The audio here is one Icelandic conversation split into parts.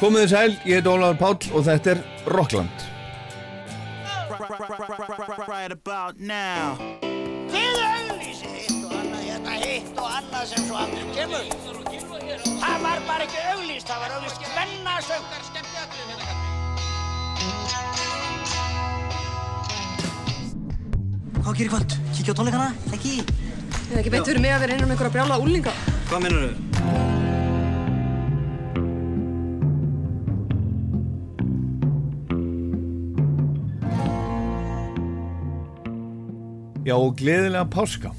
Komið þið sæl, ég heit Ólaður Páll og þetta er Rockland. right about now. Þið auglýsið hitt og annað, hérna hitt og annað sem svo aldrei kemur. Það var bara ekki auglýst, það var auglýst mennasöngar skemmtiatrið hérna kallar. Hvað gerir kvöld? Kíkja á tónleikana? Ekki? Eða ekki beint fyrir mig að vera innan um einhverja brjála úlinga. Hvað minnur þau? Já, og gleðilega páska.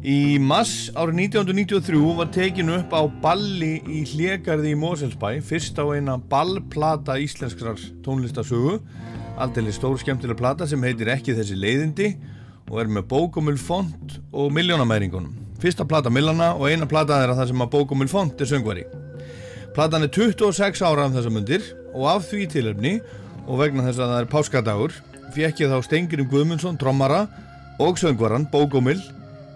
Í mass árið 1993 var tekinu upp á balli í Hlegarði í Moselsbæ, fyrst á eina ballplata íslenskrar tónlistasögu, aldrei stór skemmtilega plata sem heitir ekki þessi leiðindi og er með bókumul font og miljónamæringunum. Fyrsta plata Millana og eina plata er að það sem að bókumul font er söngvari. Platan er 26 ára af þessa mundir og af því tilöfni og vegna þess að það er páskadagur fekk ég þá Stengirum Guðmundsson, trommara og söngvaran Bógómil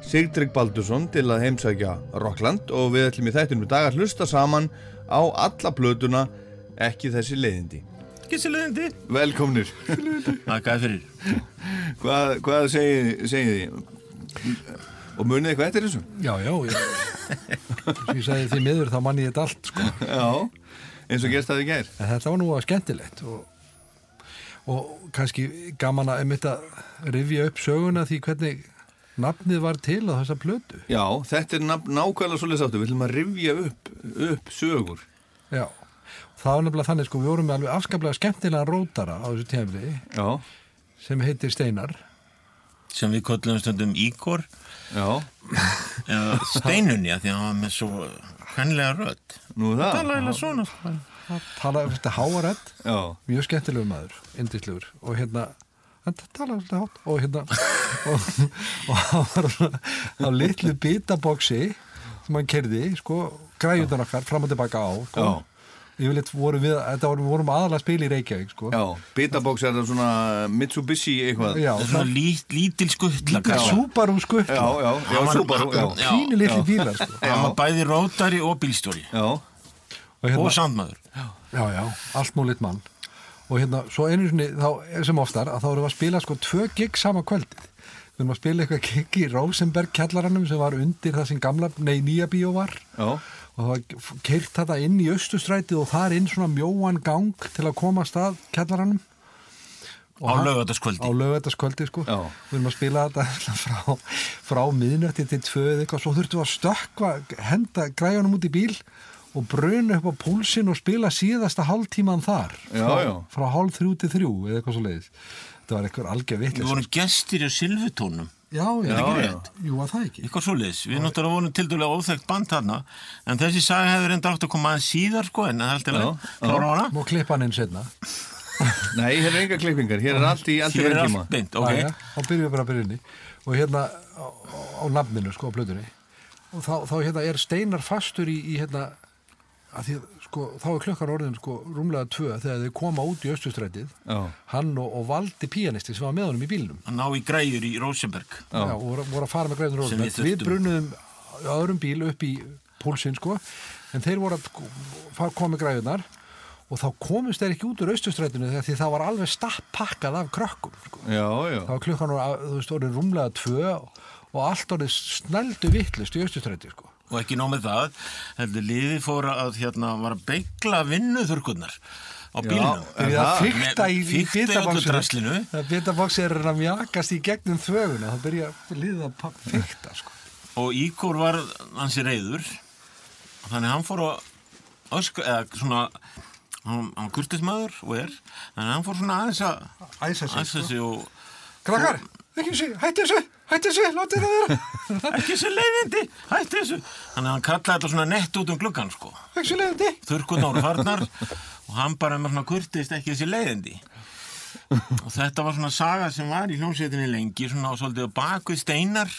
Sigdrygg Baldursson til að heimsækja Rockland og við ætlum í þættinum dag að hlusta saman á alla blötuna ekki þessi leiðindi. Gísilegindi Velkomnir. Þakkaði fyrir Hvað, hvað segið segi þið? Og munið eitthvað eftir þessu? Já, já, ég, ég sagði því miður þá mann ég þetta allt sko. Já, eins og gerst það í gær. en þetta var nú að skemmtilegt og, og kannski gaman að einmitt að rifja upp söguna því hvernig nafnið var til á þessa plötu. Já, þetta er ná- nákvæmlega svolítið sáttu. Við ætlum að rifja upp, upp sögur. Já, það var nefnilega þannig sko, við vorum með alveg afskaplega skemmtilega rótara á þessu Já, sem heitir Steinar. Sem við kollum stundum Ígor. Já, eða Steinunja því að hann var með svo hannlega rödd. Nú er það. Það er eiginlega svona sko. talaði þetta háarett Já, mjög skemmtilegu maður, indislegur og hérna hann talaði alltaf hátt. Og hérna og, og hann var á litlu bitaboksi sem hann kerði, sko, græjutan okkar fram og tilbaka á, sko. Já. yfirleitt vorum við, þetta vorum, vorum aðalega að spila í Reykjavík, sko. Já, Bitabox er það svona Mitsubishi eitthvað. Já, Það er svona lít, lítil skuttla Subaru skuttla. Pínu litli bílar, sko. Hann var bæði rótari og bílstjóri. Já, og, hérna, og sandmaður. Já, já, allt múlitt mann. Og hérna, svo einu sinni, þá, sem oftar að þá erum við að spila sko tvö gig sama kvöldið. Við erum að spila eitthvað gig í Rosenberg kjallaranum sem var undir það sem gamla, nei, nýja bíó var. Já, og það var keirt þetta inn í austustrætið og þar inn svona mjóan gang til að koma að stað kjallaranum. Á hann- á lögataskvöldi lögataskvöldi sko. Já. við erum að spila þetta frá, frá miðnötti til tvö eða eitthvað. Svo þurftum við að stökkva, henda græjunum út í bíl og bruna upp á púlsin og spila síðasta hálftíman þar. Já, frá, já. frá hálf þrjú til þrjú eða eitthvað svo leiðis þetta var eitthvað algjör Við vitlis vorum gestir á Silvutónum já, já, Já, já, já. jú, var það ekki? Eitthvað svoleiðis, við náttúrulega vorum til dælulega óþekkt band þarna en þessi saga hefur enda átt að koma aðeins síðar sko en það er alltaf leið, Má klippa hann inn setna nei, hér er enga klippingar, hér er allt í allt í er verðtíma. þá byrjum við bara að byrja inni. Og hérna á, á nafninu sko á blöðunni og þá, þá hérna er Steinar fastur í, í hérna að því að sko þá er klukkar orðin sko rúmlega tvö þegar þau koma út í östustrætið Já, hann og, og Valdi píanisti sem var með honum í bílnum. Að ná í græjur í Rosenberg Já, og voru, voru að fara með Sem við róðum við brunuðum á öðrum bíl upp í púlsinn sko en þeir voru að sko, fara koma með græðunar og þá komist þeir ekki út úr austustrætinu þegar því það var alveg stapppakkað af krökkum sko. já, já, þá var klukkan orðin, þú veist, orðin rúmlega tvö og allt orðið snældu vittlust í austustræti sko. Og ekki nóg með það heldur liði fóra að hérna var að beigla vinnuþurkurnar á Er það það? fykta í, þegar bitaboxi er að mjakast í gegnum þvöguna þá byrja liðið að pa- fykta sko. og Ígor var hansi reyður þannig hann fór að ösku, eða svona hann, hann kurtismæður og er þannig hann fór svona aðeins að Æsa sig, æsa sig og Krakkar, ekki þessu, hætti þessu, hætti þessu, látið það vera. Ekki þessu leiðindi, hætti þessu. Þannig að hann kallaði þetta svona nett út um gluggan sko. Ekki þessu leiðandi þurrkurnar og farnar og hann bara með svona kurtist ekki þessi leiðindi. Og þetta var svona saga sem var í hljómsveitinni lengi svona á svolítið bakvið steinar.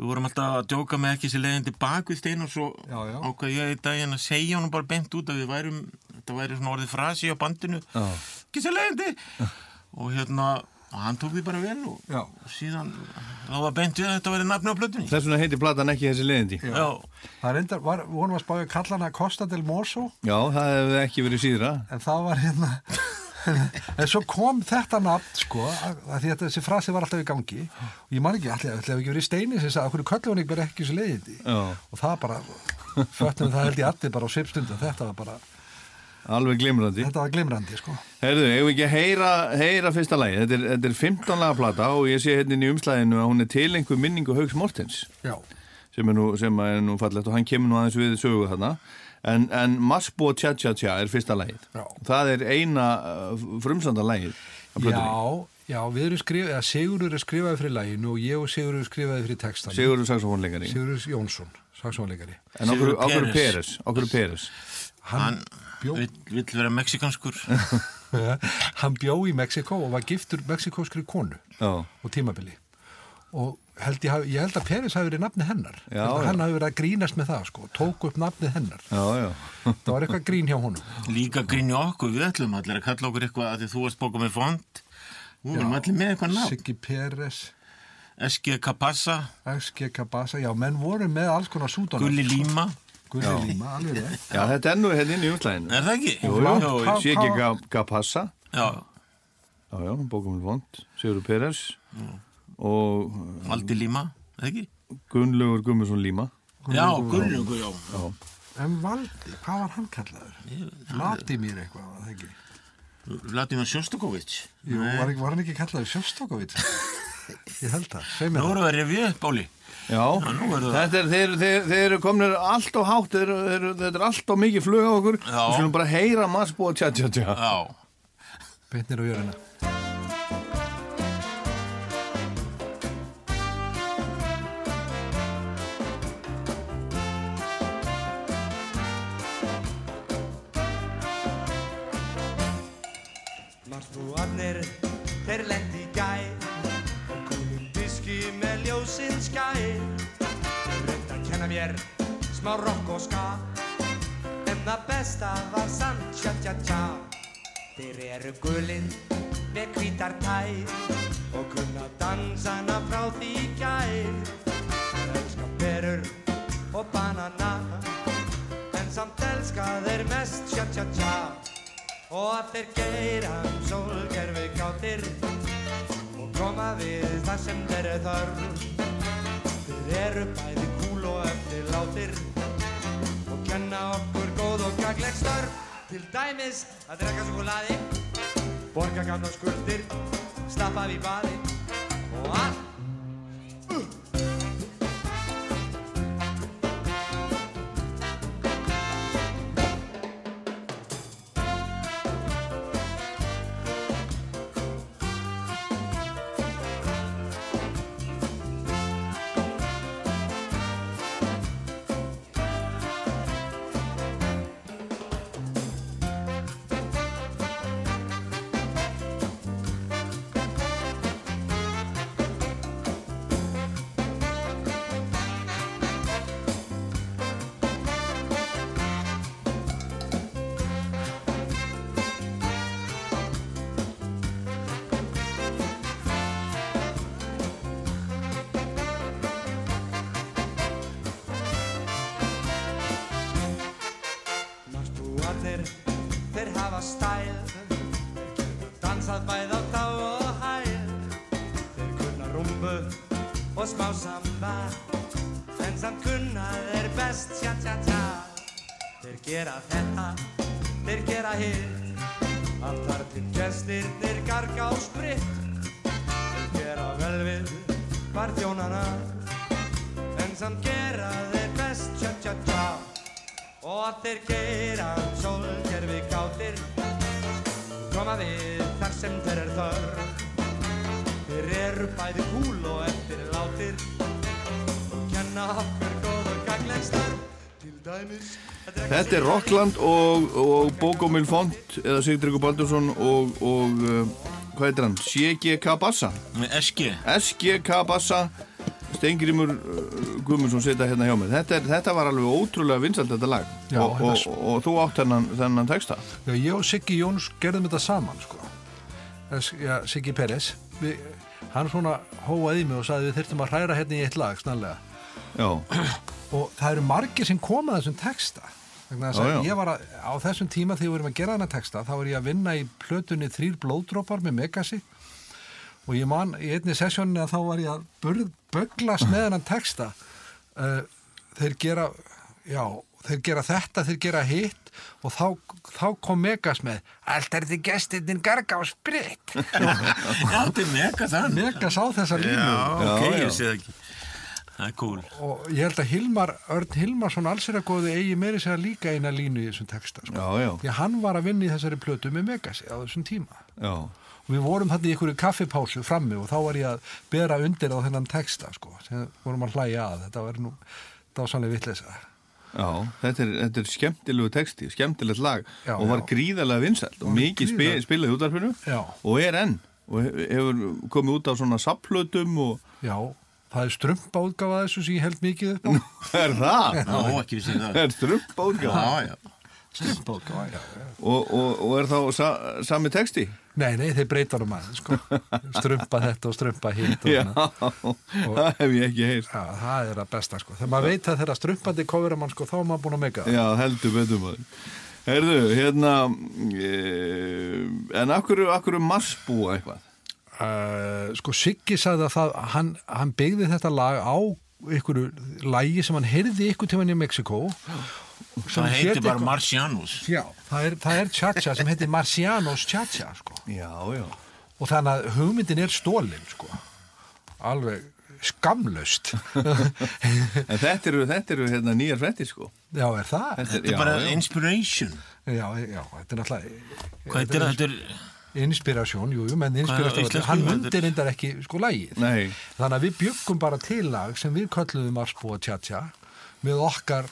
Við vorum alltaf að djóka með ekki þessi leiðindi bakvið steinar svo Já, já. ákvað ég í daginn að segja honum bara beint út að við værum þetta væri svona orðið frasi á bandinu. Ekki þessi leiðindi. Og hérna og hann tók því bara vel og Já. síðan þá var beint við að þetta verið nafni á plötunni Þess vegna heitir platan ekki þessi leiðindi. Já, Það reyndar, var, vorum að spája að kalla hana Costa del Mosso Já, það hefði ekki verið síðra. en það var hérna en svo kom þetta nafn sko að því að þessi frasi var alltaf í gangi og ég man ekki, allir hefði ekki verið steini sem sagði, okkur köllum hann ekki bara ekki þessu leiðindi Já. og það bara, föttum það held ég allir bara á svipstundum, þetta var bara Alveg glimrandi. þetta var glimrandi sko Herðu, eigum við ekki að heyra, heyra fyrsta lagi. Þetta er, þetta er 15 laga plata og ég sé hérna í umslæðinu að hún er til einhver minningu Haugs Mortens já, sem er nú, sem er nú fallegt og hann kemur nú aðeins við sögu þarna. En, en Masbo Tja Tja Tja er fyrsta lagið. Já. Það er eina uh, frumsanda plötunni. já, já, við erum skrifað eða Sigurður er skrifaði fyrir læginu og ég og Sigurður skrifaði fyrir textan Sigurður saxofónleikari. Sigurður Jónsson, saksónleikari En okkur, okkur. Peres. Okkur Peres. hann vill vera mexikanskur hann bjó í Mexiko og var giftur mexikóskri konu Já. og tímabili. Og held ég, ég held að Peris hafi verið nafni hennar. Já, hann hafi verið að grínast með það sko, tók upp nafnið hennar. Já, já. það var eitthvað grín hjá honum. Líka grínu okkur, við ætlum allir að kalla okkur eitthvað að því þú varst bókað með font Nú erum allir með eitthvað nafn. Siggi Peres. Eski Kapassa, SG Kabasa, já, menn voru með alls konar súdana Gulli Líma Gulli Líma, alveg rétt Já, þetta er nú hérna inn í umslæðinu. Er það ekki? Jú, jú, Hva- sé ekki hva- Ga- Gapassa. Já, Já, já, bókumil vond. Sigurður Peres. Og Valdi Líma, er það ekki? Gunnlaugur Gummarsson Líma. Já, Gunnlaugur, já En Valdi, hvað var hann kallaður? Vladimir eitthvað, var það ekki? Vladimir Sjostakovic Jú, var, var hann ekki kallaður Sjóstakovit? Ég held það, segi mér Nú það erum við að revja upp, Óli Já, þetta er, þeir, þeir, þeir eru komnir allt á hátt, þeir, þeir, þetta er allt á mikið flug á okkur. Já. Við skulum bara heyra Masbo og tja tja tja. Já, Beintnir á jörðina smá rock og ska En það besta var samt tja tja tja. Þeir eru gulir með hvítar tær Og kunna dansana frá því gær. Þeir elska perur og banana En samt elska þeir mest tja tja tja. Og allir geyra um sólgerfi kátir Og koma við það sem þeir eru þörf. Þeir eru bæði kúl og eftir látir Og kenna okkur góð og gagleg störf. Til dæmis að drekka sjokoladi Borga gamla skuldir Stappað í baði Og allt Þetta er Rockland og, og Bókomil Font eða Sigdryggur Baldursson og, og uh, hvað heitir hann? CGK Bassa. Með Eski SGK Bassa. Steingrimur uh, Guðmundsson setja hérna hjá mér. Þetta, er, þetta var alveg ótrúlega vinsalt þetta lag. Já, og, og, og, þú átt þennan, þennan texta. Já, ég og Siggi Jóns gerðum þetta saman sko. Já, Siggi Peres. Við, hann svona hóaði mig og sagði við þurftum að hræra hérna í eitt lag snarlega. Já, og það eru margir sem koma að þessum texta já. ég var að, á þessum tíma þegar við vorum að gera þennan texta þá var ég að vinna í plötunni þrýr blóðdrópar með Megasi og ég man í einni sessjóninni að þá var ég að burð, böglast með þennan texta uh, þeir gera já, þeir gera þetta, þeir gera hitt og þá, þá kom Megas með allt er þið gestirnin garga á spritt Já, þetta er mega þann. Megas á þessa línu Já, Já, ok, já. ég sé það ekki. Það er cool. og ég held að Hilmar, Örn Hilmarsson allsir að góði eigi meiri segja líka eina línu í þessum texta sko. já, já, því að hann var að vinna í þessari plötu með Megasi á þessum tíma já. og við vorum þarna í einhverju kaffipásu frammi og þá var ég að bera undir á þennan texta sko, sem vorum að hlæja að þetta var nú, sannlega vitleysa Já, þetta er, þetta er skemmtilegu texti, skemmtilegt lag Já, og var já. gríðarlega vinsælt og mikið spi, gríðarlega- spilað í útvarpinu Já. og er enn og he- hefur komið út á svona sapplötum og já, það er strumpa útgáfa þessu sem ég held mikið upp á er það? Já, ekki við séum það. er strumpa útgáfa Já, já. strumpa útgáfa, já, já og, og, og er þá sa, sami texti? nei, nei, þeir breyta hann um aðeins sko. strumpa þetta og strumpa hitt og Já, svona. það hef ég ekki heyrt Já, það er að besta sko. Þegar maður veit að þeirra strumpandi kofur mann sko, þá er maður búin að mega það. Já, heldur betur maður Herðu, hérna e, en akkur, akkur marsbúa eitthvað Uh, sko Siggi sagði að það, hann, hann byggði þetta lag á einhverju lagi sem hann heyrði ykkur tíman í Mexiko. sem Það hét heitir bara eitthvað- Marcianus. Já, það er, það er cha-cha sem heitir Marcianos cha-cha sko. Já, já Og þannig að hugmyndin er stólin sko. Alveg skamlaust. En þetta eru, þetta eru hérna nýjar frettir sko já, er það? Þetta Þetta er já, bara já. inspiration. Já, já, þetta er náttúrulega... Hvað það? Þetta er... Inspirasjón, jú, jú, menn inspirasjón, hann mundir reyndar ekki sko lagið. Nei, Þannig að við byggum bara til lag sem við kölluðum Arsbúa Tjatja með okkar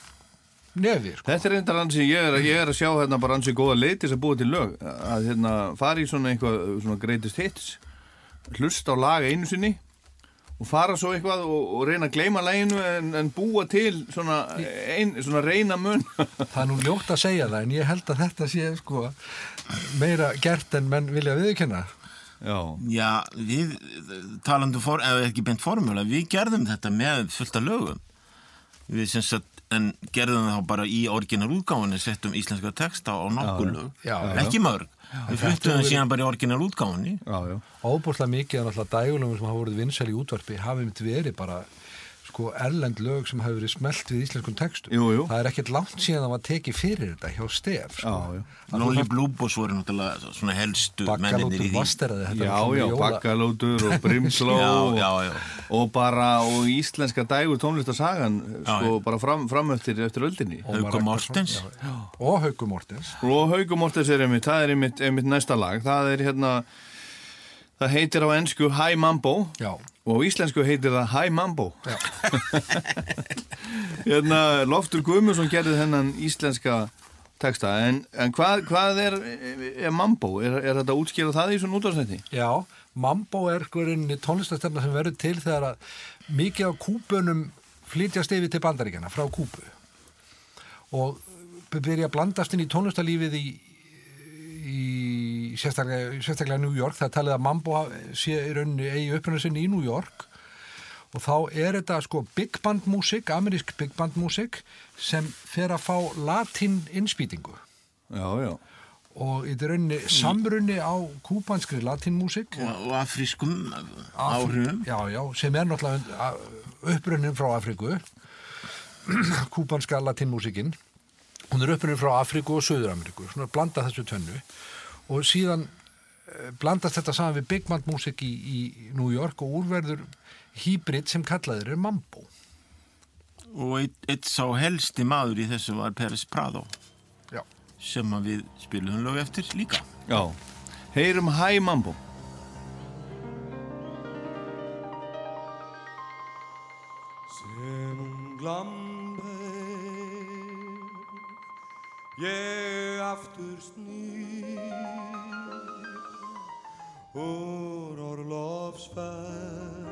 nefi, sko. þetta er reyndar ansi ég er, að- ég er að sjá hérna bara ansi góða leið til þess að búa til lög að hérna fara í svona eitthvað svona greatest hits hlusta á lag einu sinni og fara svo eitthvað og, og reyna að gleyma læginu en, en búa til svona, ein, svona reyna mun Það er nú ljótt að segja það en ég held að þetta sé sko meira gert en menn vilja viðkynna. Já, Já, við talandu for, eða ekki beint formúla, við gerðum þetta með fullta lögum. Við sem sagt, en gerðum það bara í orginal útgáfunni, settum íslenska texta á nokkur lög. Já, já. Ekki mörg. Við fluttum það síðan bara í já, já Óbúrslega mikið er náttúrulega dægulögum sem hafa voruð vinsæl í útvarpi hafi mitt verið bara sko erlend lög sem hafi verið smelt við íslenskum textum. Jú, jú. Það er ekkert langt síðan það var tekið fyrir þetta hjá stef, sko. Lolly Blúbos voru náttúrulega svona helstu menninir í því. Já, já, bakkalótur og brimsló Já, já, já. og bara og íslenska dægur tónlistasagan sko bara fram, fram eftir, öldinni Ragnarsson, Mortens. Og Hauku Mortens. og Hauku Mortens er einmitt, það er einmitt, einmitt næsta lag það er hérna það heitir á ennsku Hi Mambo Já. Og á íslensku heitir það Hi Mambo hérna Loftur Guðmundsson gerði þennan íslenska texta en, en hvað, hvað er, er Mambo? Er, er þetta að útskýra það í svona útvarsnætti? Já, Mambo er rauninni tónlistastemna sem verður til þegar að mikið af kúpunum flytjast yfir til bandaríkjana frá kúpu og byrja að blandast inn í tónlistalífið í, í sérstaklega, sérstaklega New York. Það er talið að Mambo sé í rauninni eigi upprunna sinni í New York og þá er þetta sko big band músik, amerísk big band músik sem fer að fá latín innspýtingu Já, já. og í rauninni samrunni á kúpanskri latínmúsik Og, og afrískum áhrifum. já, já, sem er náttúrulega upprunnin frá Afríku kúpanska latínmúsikinn hún er upprunnin frá Afríku og Söður-Ameríku svona blanda þessu tönnu og síðan eh, blandast þetta saman við big band músik í, í New York og úrverður hýbrit sem kallaður er mambo. Og eitt, eitt sá helsti maður í þessu var Peres Prado já, sem við spilum lög eftir líka. Já, heyrum Hi Mambo. Sem hún glamber Ég aftur snýr Úr orlofsferð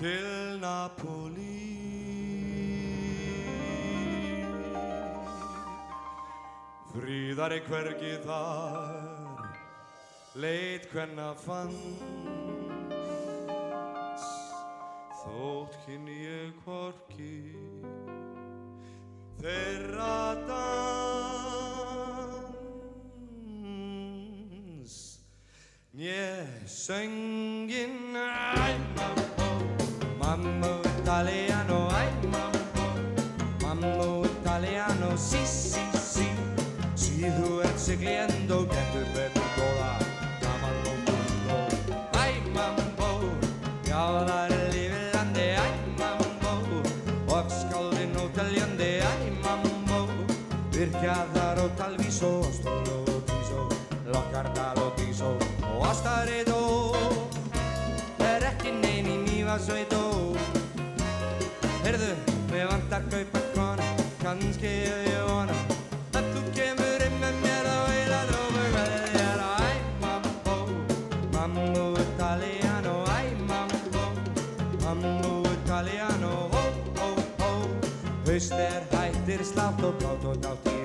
Til Napoli Fríðar er hvergi þar leit hvenna fanns þótt kynni ég hvorki þeirra dans Nje söngin Æ mambo, mambo italiano Æ mambo, mambo italiano Sí, sí, sí. Sí, þú ert sigliendo lokkardal og tísó Og ástaritó Er ekki nein í mývasveitó Heyrðu, mig vantar kaupa konu Kannski ef ég vona Að þú kemur inn með mér á eila drófu Veðjar á æ mambo Mambo italiano. Æ mambo Mambo italiano. Hó, hó, hó Haust er hættir slátt og blátt og dátt í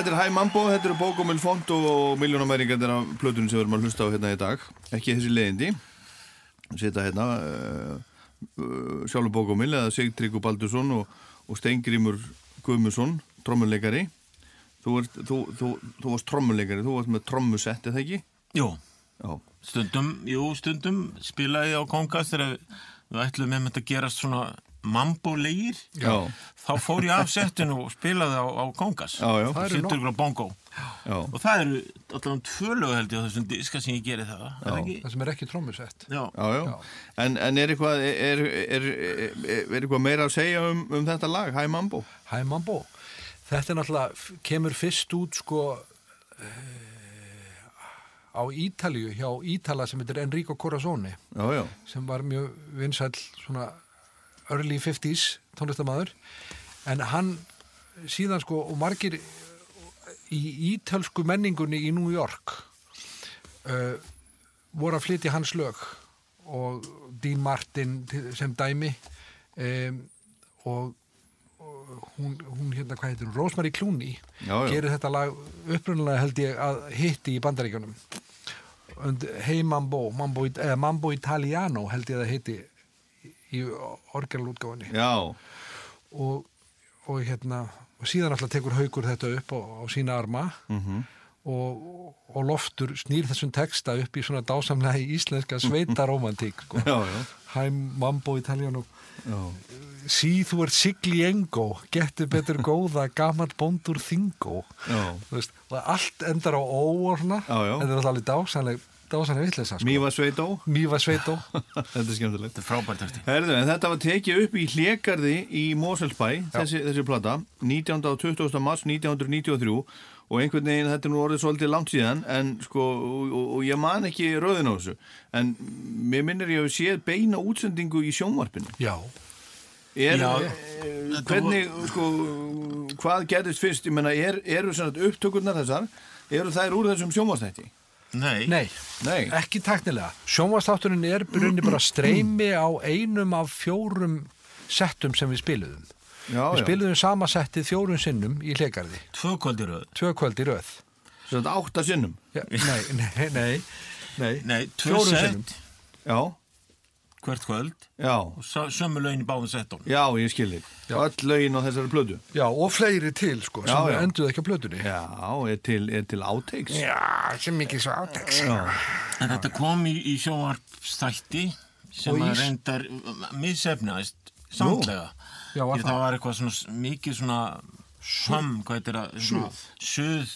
Þetta er Hæ Mambo, þetta eru Bóko Milfont og miljónamæringar af plötunum sem við erum að hlusta á hérna í dag. Ekki þessi leiðindi. Setja hérna uh, uh, sjálfur Bóko Mil eða Sigtryggur Baldursson og, og Steingrimur Guðmusson trommuleikari. Þú, ert, þú, þú, þú varst trommuleikari þú varst með trommusett, eða ekki? Jú, Já, stundum, jú, stundum spilaði á Kongas þegar við ætlum með þetta að gerast svona mambo-legir já, þá fór ég af settinu og spilaði á, á Kongas já, já, Það eru Sittur ykkur á bongo. Já. og það eru allavega tvö lög held ég á þessum diska sem ég geri það, er það ekki? það sem er ekki trommusett Já, Já, já, En, en er, eitthvað, er, er, er, er eitthvað meira að segja um, um þetta lag, Hæ Mambo? Hæ Mambo. Þetta er náttúrulega, kemur fyrst út sko uh, á Ítalju hjá Ítala sem heitir Enrico Corazoni Já, já, sem var mjög vinsæll svona early 50s tónlistamæður en hann síðan sko og margir í ítölsku menningunni í New York uh, voru að flytja hans lög og Dean Martin sem dæmi um, og, og hún, hún hérna hvað heitir hún, Rosemary Clooney Já, já. gerir þetta lag upprunalega held ég að hitti í bandaríkjunum. Hey Mambo Mambo, eh, Mambo Italiano held ég að hitti í orgelútgáfinni já, og, og hérna og síðan alltaf tekur haukur þetta upp á, á sína arma Mhm. og, og loftur snýr þessum texta upp í svona dásamlega íslenska sveitaromantík sko. já, já, Hæ Mambo Italiano já. Sí þú ert sigli engo getur betur góða gammal bóndur þingó og allt endar á ó og svona Já, já. en það er alltaf alveg dásamlega dásamlega vitleisa sko. Mýva Sveitó Mýva sveitó Þetta er skemmtilegt. Þetta er frábært texti Herðu, en þetta var tekið upp í hlékarði í Moselsbæ, þessi, þessi plata 19. og 20. mars 1993 og einhvern veginn þetta er nú orðið svolítið langt síðan en sko, og, og, og ég man ekki rauðin á þessu. En mér minnir ég að séð beina útsendingu í sjónvarpinu. Já, er, Já, eh, hvernig, sko hvað gerðist fyrst, ég menna, er, eru svona upptökurnar þessar, eru þær úr þessum sjónvarstætti? Nei, nei, Nei, ekki taknilega Sjónvastátturinn er brunni bara streymi á einum af fjórum settum sem við spiluðum. Já, Við já. spiluðum sama settið fjórum sinnum í hleikarði tvö kvöldi röð. Tvö kvöld í röð. Svona átta sinnum. Já, nei, nei, nei, nei. Nei, tvö sett. Já, hvert kvöld já, og sö- sömu laun í báðum settum já, ég skilði Öll lögin á þessari plödu Já, og fleiri til sko, sem Já, já. enduð ekki á plötunni Já, er til, er til áteiks Já, sem mikið svo áteks Já, En þetta kom í, í sjónvarpstætti sem að reyndar missefnaðist samtlega. Já, var það? það var eitthvað svona mikið svona söm, hvað heitir það? Suð. Suð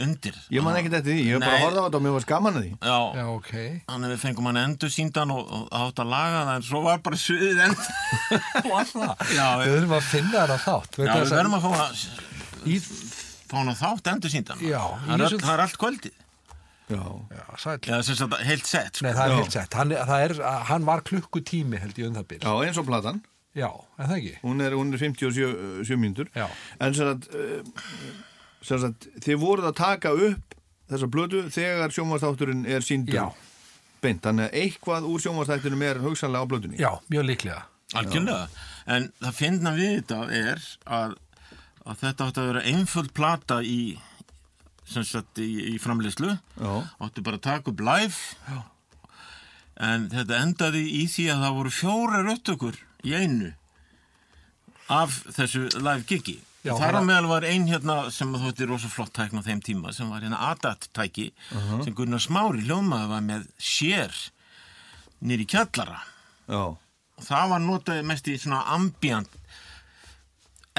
undir. Ég man ekkert eftir því, ég hef bara horfað á þetta og mér var skaman að því Já, Já, ok þannig að við fengum hann endur síndan og, og átt að laga það en svo var bara suðið end. Var það? Já, Við við, verðum að finna þarna þátt já, við verðum að fá að Í, fá hann að þátt endur síndan. Já, það er, í öll, þessu- það er allt kvöldið. Já, já, sæll Já, sem sagt, heilt sett. Sko. Nei, það er Já. heilt sett hann, það er, hann var klukkutími held ég um það bil já, eins og platan Já, en það ekki Hún er, hún er 57 mínútur Já. En sem sagt, uh, sagt Þið voruð að taka upp þessa blödu þegar sjónvastátturinn er síndur Já. beint, þannig að eitthvað úr sjónvastátturinn er hugsanlega á blödunni Já, mjög líklega Algjörlega. En það finna við þetta er að, að þetta átti að vera einföld plata í, sem sagt, í, í framleyslu. Já. Átti bara að taka upp live. Já. En þetta endaði í því að það voru fjórar upptökur í einu af þessu live gigi. Já, Þar á það- meðal var ein hérna sem þótti rosa flott tækna á þeim tíma sem var hérna ADAT-tæki sem Gunnar Smári hljómaði var með sér nýri kjallara. Já, og það var notað mest í svona ambient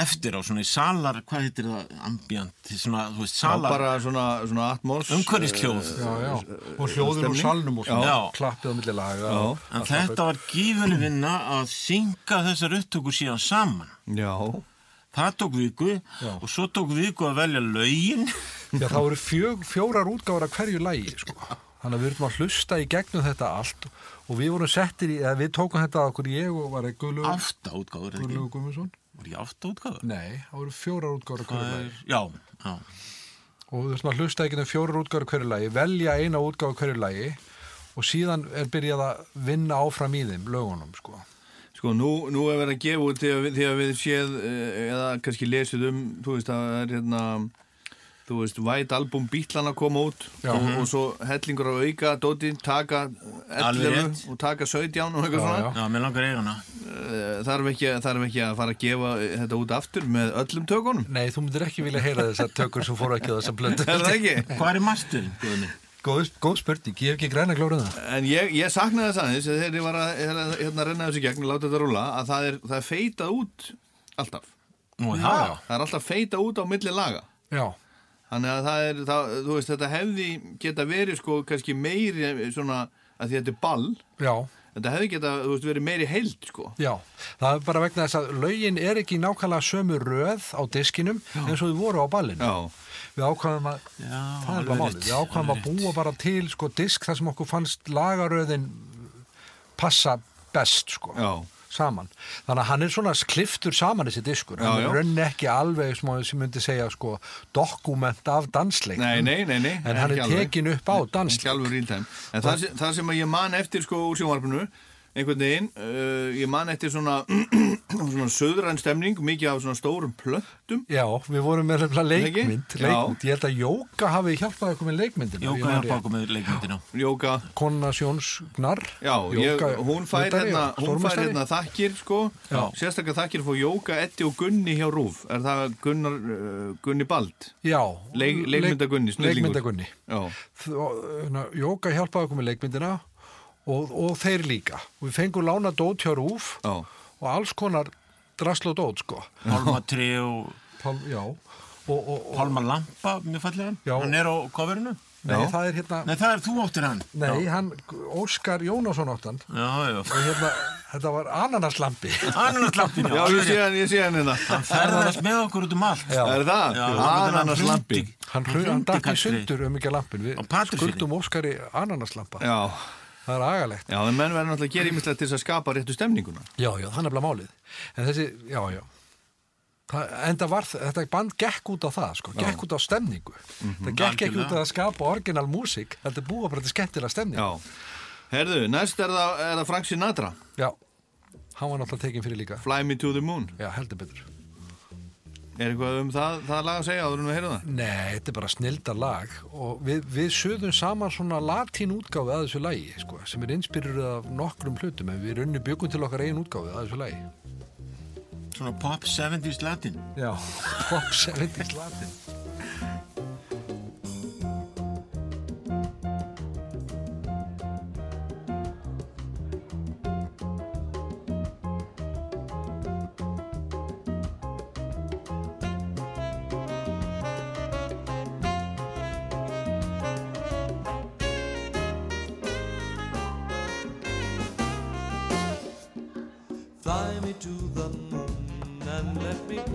eftir á svona í salar, hvað heitir það ambient, svona, þú veist, Já, salar bara svona, svona atmos umhverfisljóð Já, já, og hljóður úr salnum og svona Já. klappið á milli laga Já. en þetta var gífunni vinna að synga þessar upptökur síðan saman. Já, það tók viku Já. og svo tók viku að velja lögin Já, það voru fjö, fjórar útgáfur af hverju lægi sko. Þannig að við erum að hlusta í gegnum þetta allt og við vorum settir í, eða við tókum þetta að okkur ég og var ekki Guðlugur átta útgáður, ekki? Guðmundsson Var ég átta útgáður? Nei, það voru fjórar útgáfur af hverju er, já, já og við þurfum að hlusta ekki um fjórar útgáfur af hverju lægi velja eina útgáfur af hverju lægi og síðan er byrjað að vinna áfram í þeim lögunum sko. Sko nú, nú er verið að gefa út þegar við, þegar við séð eh, eða kannski lesið um þú veist að það er hérna þú veist, White Album Bítlana koma út Já. og, og svo hellingur á auka dóti, taka Alveg 11 rétt. og taka 17 og eitthvað svona já. Mér langar eigana Eh, þarf ekki, þarf ekki að fara að gefa þetta út aftur með öllum tökunum Nei, þú myndir ekki vilja heyra þessar tökur sem fóru ekki á þessar blöndu er það ekki? Hvað er masturinn, Guðni? Góð, góð spurning, ég hef ekki græna glóruð það. En ég, ég saknaði þess aðeins þegar ég var að hérna, renna þessu gegn og láta þetta rúla að það er, það er feitað út alltaf. Nú, já, já. Það er alltaf feitað út á milli laga. Já, Þannig að það er, það, þú veist, þetta hefði geta verið sko kannski meiri svona að því þetta er ball, já. Þetta hefði geta, þú veist, verið meiri heild sko. Já, það er bara vegna þess að lögin er ekki nákvæmlega sömu röð á diskinum eins og þau voru á ballinu. Já, Við ákvæðum að, Já, það er bara málið, við ákvæðum að búa bara til sko disk þar sem okkur fannst lagaröðin passa best sko, já, saman. Þannig að hann er svona kliftur saman þessi diskur, hann rönni ekki alveg sem, sem myndi segja sko dokument af dansleik. nei, nei, nei, nei. En hann er tekin upp á dansleik. En það, það sem ég man eftir sko úr sjónvarpinu, einhvern veginn, uh, ég man eftir svona, svona söðræn stemning, mikið af svona stórum plöntum. Já, við vorum með leikmynd, leikmynd. Ég held að Jóka hafi hjálpað okkur með leikmyndina. Jóka rétt. bákum með leikmyndina Jóka, Konna Sjóns Gnar Já, ég, hún fær hérna, hún fær hérna þakkir sko, Já. sérstaklega þakkir fór Jóka, Eddi og Gunni hjá Rúf, er það Gunnar, uh, Gunni Bald, Já, Leik- leikmyndagunni, snillingur. Leikmyndagunni já, hérna, Jóka hjálpaði okkur með leikmyndina og, og þeir líka. Og við fengum lána dót hjá Rúf já, og alls konar drasl og dót sko Pálmatri og Pál, Já, og, og, og Pálma Lampa, mér fallið hann Já. Hann er á coverinu. Nei, Já. það er hérna Nei, það er þú áttir hann. Nei, hann, Óskar Jónasson áttan Já, já. Og hérna, þetta var ananaslampi. Ananaslampinu já, ég sé hann, ég sé hann hérna, Hann ferðast með okkur út um allt Já. er það? Já, Ananas lampi, Hann, Hann hann, hann hrundi í Kastri. sundur um ekki lampin. Við skuldum Óskari ananaslampa. Já, Það er agalegt. já, en menn verður náttúrulega að gera ímislegt til þess að skapa réttu stemninguna. Já, já, það er nefnilega málið. En þessi, já, já. Það, en það var, þetta band gekk út á það, sko, gekk út á stemningu. Það gekk ekki Algjörlega. út á að skapa orginal músík, þetta er búa bara til skemmtilega stemning. Já. Herðu, næst er það, er það Frank Sinatra, Já, hann var náttúrulega tekinn fyrir líka. Fly Me to the Moon. Já, heldur betur. Er eitthvað um það, það lag að segja áður en við heyrum það? Nei, þetta er bara snildar lag og við, við sögðum saman svona latín útgáfi að þessu lagi, sko, sem er inspiruð af nokkrum hlutum, en við runni byggum til okkar eigin útgáfi að þessu lagi. Svona pop 70s latin. Já, pop 70s latin.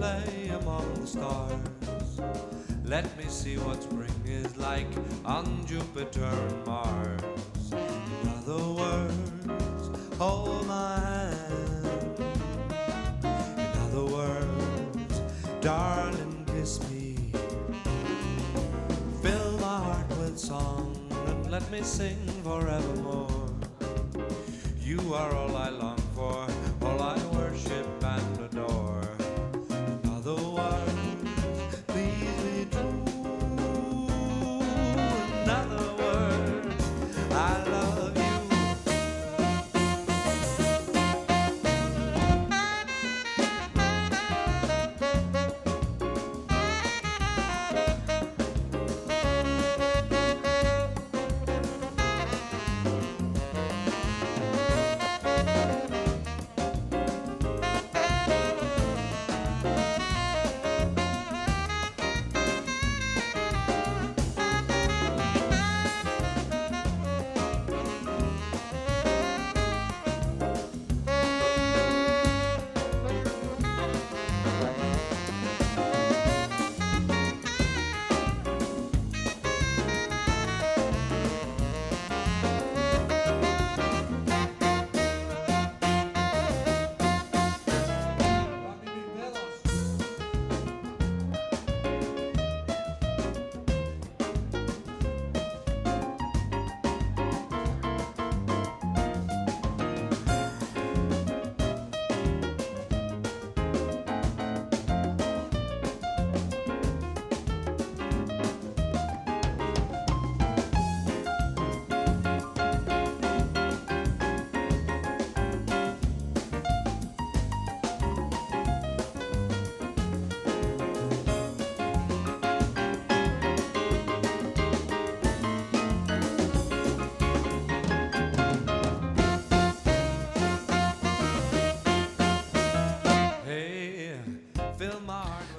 Play among the stars. Let me see what spring is like on Jupiter and Mars. In other words, hold my hand. In other words, darling, kiss me. Fill my heart with song and let me sing forevermore. You are all I long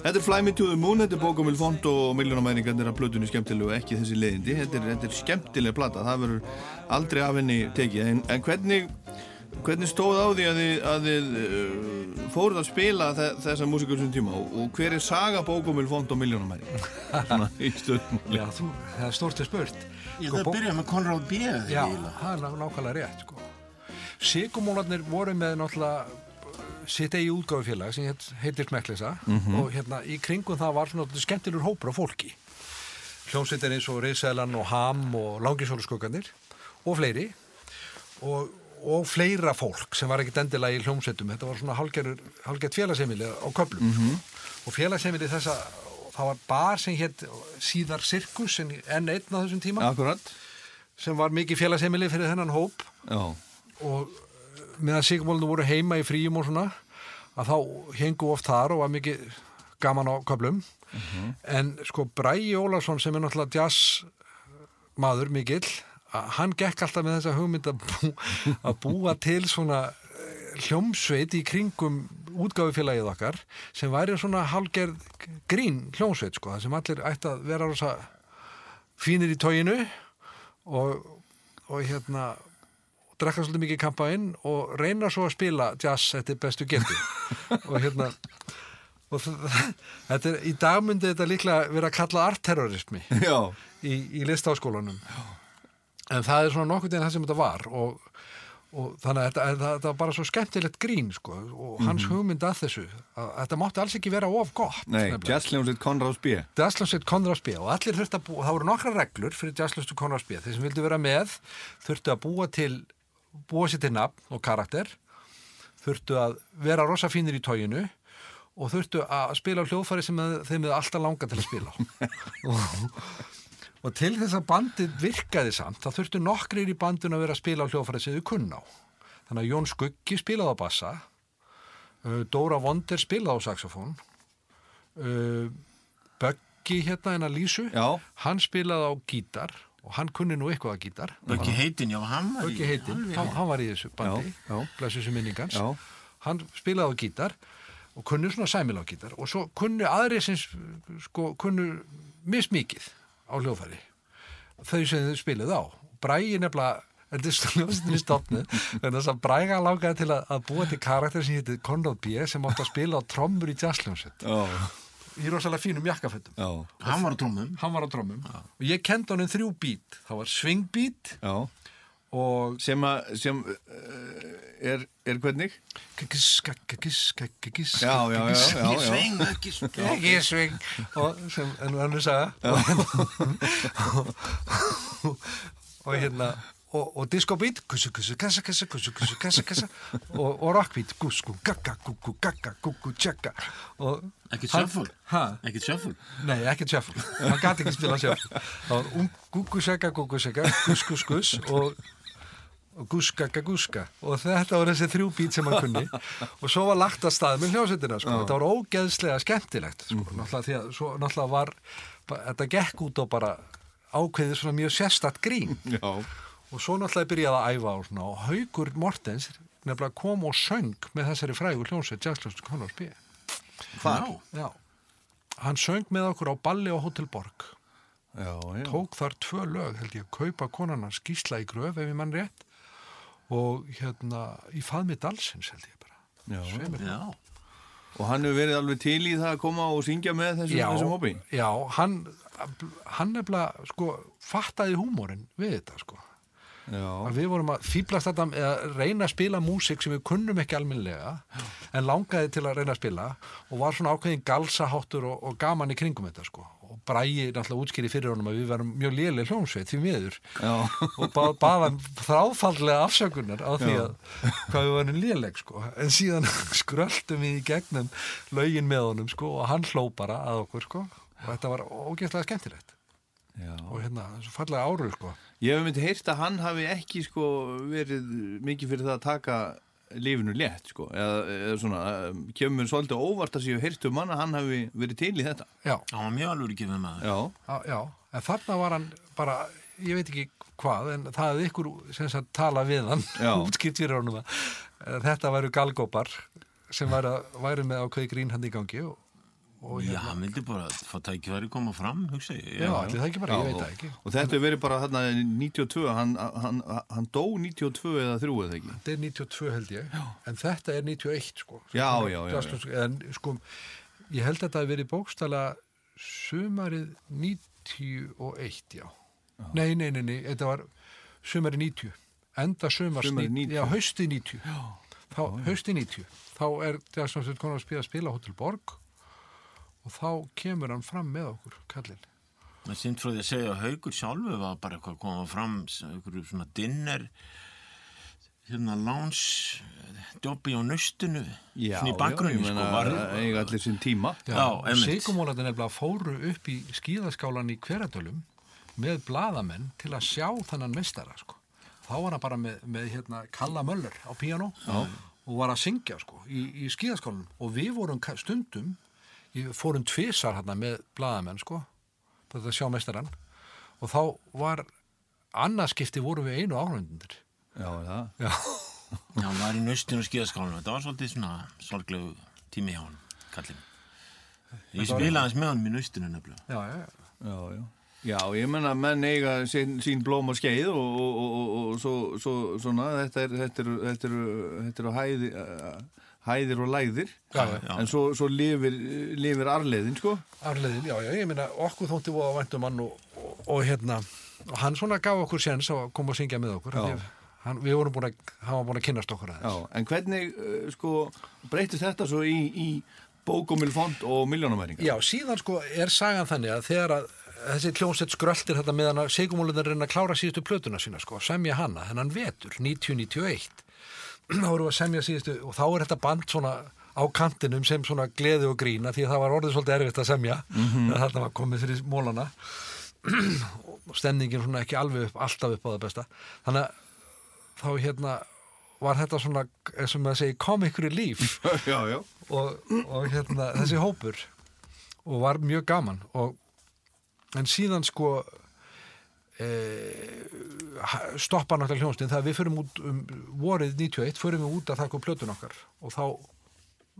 Þetta er Fly Me to the Moon, þetta er bókumil fond og miljónamæringarnir af plötunni skemmtilegu ekki þessi leiðindi. Þetta er, þetta er skemmtileg plata, það verður aldrei af henni tekið. En, en hvernig, hvernig stóð á því að þið, að þið uh, fóruð að spila þe þessa músikur sem tíma og, og hver er saga bókumil fond og miljónamæringar? Svona í stöðmáli. Já, þú, það er stort að spurt. Ég Sko, það bó- byrja með Conrad B. eða Já, það er ná- nákvæmlega rétt sko. Sigumólarnir voru með náttúrulega sitt eigi útgáfufélag sem heit, heitir Smekklisa og hérna í kringum það var svona dálítið skemmtilegur hópur af fólki. Hljómsveitir eins og Riðsælan og Ham og Langisóluskugganir og fleiri og, og fleira fólk sem var ekkit endilega í hljómsveitum. Þetta var svona hálgert félagsheimili á köflum. Og félagsheimili þessa það var bar sem hétt síðar Sirkus en enn einn á þessum tíma. Akkurat. sem var mikið félagsheimili fyrir þennan hóp. Já. og meðan sigmólinu voru heima í fríum og svona að þá hengu oft þar og var mikið gaman á köflum. En sko Bræi Ólafsson sem er náttúrulega jazz maður mikill hann gekk alltaf með þessa hugmynd að, bú, að búa til svona eh, hljómsveit í kringum útgáfufélagið okkar sem væri svona hálgerð grín hljómsveit sko, sem allir ætti að vera rosa fínir í tóginu og, og hérna drekka svolítið mikið kampaðinn og reyna svo að spila jazz eftir bestu getu. Og hérna og þetta er, í dag myndi þetta líklega vera að kalla artterrorismi í, í listáskólanum en það er svona nokkuð en það sem þetta var og, og þannig að þetta, þetta, þetta var bara svo skemmtilegt grín sko, og hans hugmynd að þessu að þetta mátti alls ekki vera of gott nei, jazzljómsveit Konráðs B. Jazzljómsveit Konrads B. Og allir þurftu að búa, það voru nokkra reglur fyrir Jazzljómsveit Konrads B. Þeir sem vildu vera með þurftu að búa til búa sér til nafn og karakter þurftu að vera rosa fínir í tóginu og þurftu að spila á hljóðfæri sem þeim er alltaf langa til að spila og, og til þess að bandið virkaði samt þá þurftu nokkrir í bandun að vera að spila á hljóðfæri sem þau kunna á. Þannig að Jón Skuggi spilaði á bassa uh, Dóra Vonder spilaði á saxofón uh, Böggi hérna en að Lísu Já. hann spilaði á gítar og hann kunni nú eitthvað að gítar. Böggi heitin, já, hann var Böggi heitinn, hann, hann var í þessu bandi. Já, já. blessu þessu minningans Já. hann spilaði á gítar og kunni svona sæmil á gítar. Og svo kunni aðri sem sko kunni mismikið á hljóðfæri. Þau sem þau spilaði á. Bræi nefnilega Þetta er sljóðstinni stofnu en þess að Bræga langaði til að, að búa til karakter sem hétti Conrad B sem átti að spila á trommur í jazzljónsett Já, í rosalega fínum jakkafötum. Hann var á trómum. hann var á trommum. Og ég kendi honum þrjú bít það var swingbít já. og Sem að, sem uh, er, er hvernig? Sveng, ekki sving og sem en hann sagði og hérna og, og discobít kussu kussu kassa kassa kussu kussu kassa kassa. Og, og rockbít gusku gagga guggu gagga guggu tjekka og Ekkert ha? Ekkert shuffle. Nei, ekki shuffle. Hann gæti ekki spila var um guggu segga guggu segga gus gus gus og og guska guska og þetta var þessi þrjú bít sem hann kunni. Og svo var lagt að stað með hljósetina sko. þetta var ógeðslega skemmtilegt sko. náttúrulega því að svo náttúrulega var þetta gekk út og bara ákveðið svona mjög sérstatt grín. Já, og svo náttúrulega byrjaði að æfa og, svona, og Haugur Mortens nefnilega kom og söng með þessari frægu hljónsveit Jazzljónsveit Conors B. Hvar? Já, hann söng með okkur á balli á Hotel Borg. Já, já. Tók þar tvö lög held ég að kaupa konana skísla í gröf ef ég mann rétt og hérna í faðmi dalsins held ég bara. Já. Já. Og hann hefur verið alveg til í það að koma og syngja með þessum, já, þessum hópi já, hann hann nefnilega sko fattaði húmórin við þetta sko að við vorum að fýblast þetta eða reyna að spila músík sem við kunnum ekki alminlega en langaði til að reyna að spila og var svona ákveðin galsaháttur og, og gaman í kringum þetta sko. Og Bræi náttúrulega útskýri fyrir honum að við varum mjög léleg hljómsveit því miður. Og bað, baðan þráðfallega afsökunar á því að hvað við varum léleg sko. En síðan skröldum við í gegnum lögin með honum sko og hann hló bara að okkur sko. Og þetta var ógeðslega skemmtilegt já. og hérna, svo fallega áru sko. Ég hef myndi heyrt að hann hafi ekki sko verið mikið fyrir það að taka lífinu létt sko. Eða, eða svona, um, kemur svolítið óvart að séu heyrt um hann að hann hafi verið til í þetta. Já, Hann var mjög alveg ekki með maður. Já, Já, en þarna var hann bara, ég veit ekki hvað, en það hefði ykkur sem sagt tala við hann, útskipt fyrir honum að að þetta væru galgópar sem væru, væru með ákveði grín hann í gangi og, og Já, hann vildi bara fá tækifæri koma fram, hugsa ég. já, allir það ekki bara, ég veit það ekki. og þetta hefur verið bara þarna 92, hann, hann, hann dó 92 eða 3 eða ekki Þetta er 92 held ég, en þetta er 91 sko. Já, já, já, já. Just, en sko, ég held að þetta hafi verið bókstala sumarið 91, já. Nei, nei, nei, nei, þetta var sumarið 90, enda Sumarið 90, 90. já, haustið 90. Já. Þá, haustið 90, þá er það sem þetta konar að spila, Hotel Borg og þá kemur hann fram með okkur, kallinn. Það er synd frá því að segja að Haugur sjálfu var bara eitthvað að koma fram einhverju svona dinner hérna láns jobbi á nöstunu Já, svona í bakgrunni já, sko, eiga allir sinn tíma Já, einmitt. Sigumólarnir nefnilega fóru upp í skíðaskálan í hverjadölum með bladamenn til að sjá þannan mestara sko. Þá var hann bara með, með hérna, Kalla Möller á píanó og var að syngja sko, í, í skíðaskálanum og við vorum stundum ég fórum tvisar hérna með bladamenn sko, þetta að sjá mestaran og þá var annarskipti vorum við einu áhundundir Já, það? Já, Já, hann var í nöstinu og skíðaskálinu þetta var svolítið svona sorglegu tími hjá hann kallinn Ég spilaði hans með hann í nöstinu nefnilega. Já, já, já. Já, já. Já, ég menna að menn eiga sín, sín blóm og skeið og, og, og, og, og svo, svo, svona, þetta er, þetta er, þetta er, þetta er hæði, uh, hæðir og læðir Já, já. en svo, svo lifir, lifir arleiðin sko Arleiðin, já, já, ég meina okkur þótti voða væntum hann og, og, og hérna og hann svona gaf okkur séns að koma að syngja með okkur. Því, hann, við vorum búin að, hann var búin að kynnast okkur Já, aðeins en hvernig uh, sko breytist þetta svo í, í bókumilfond og miljónamæringa? Já, síðan sko er sagan þannig að þegar að þessi kljónsett skröldir þetta meðan að Sigumólunar reyna að klára síðustu plötuna sína sko, semja hana, þennan vetur 1991 þá vorum við að semja síðustu og þá er þetta band svona á kantinum sem svona gleði og grína því að það var orðið svolítið erfitt að semja. Mm þetta var komið fyrir mólana og stemningin svona ekki alveg upp, alltaf upp á það besta. Þannig að þá hérna var þetta svona, eins og maður segi comic relief já, já. og, og hérna þessi hópur. Og var mjög gaman. Og, en síðan sko stoppa náttúrulega hljónstinn þegar við förum út um vorið 91 förum við út að taka upp plötun okkar og þá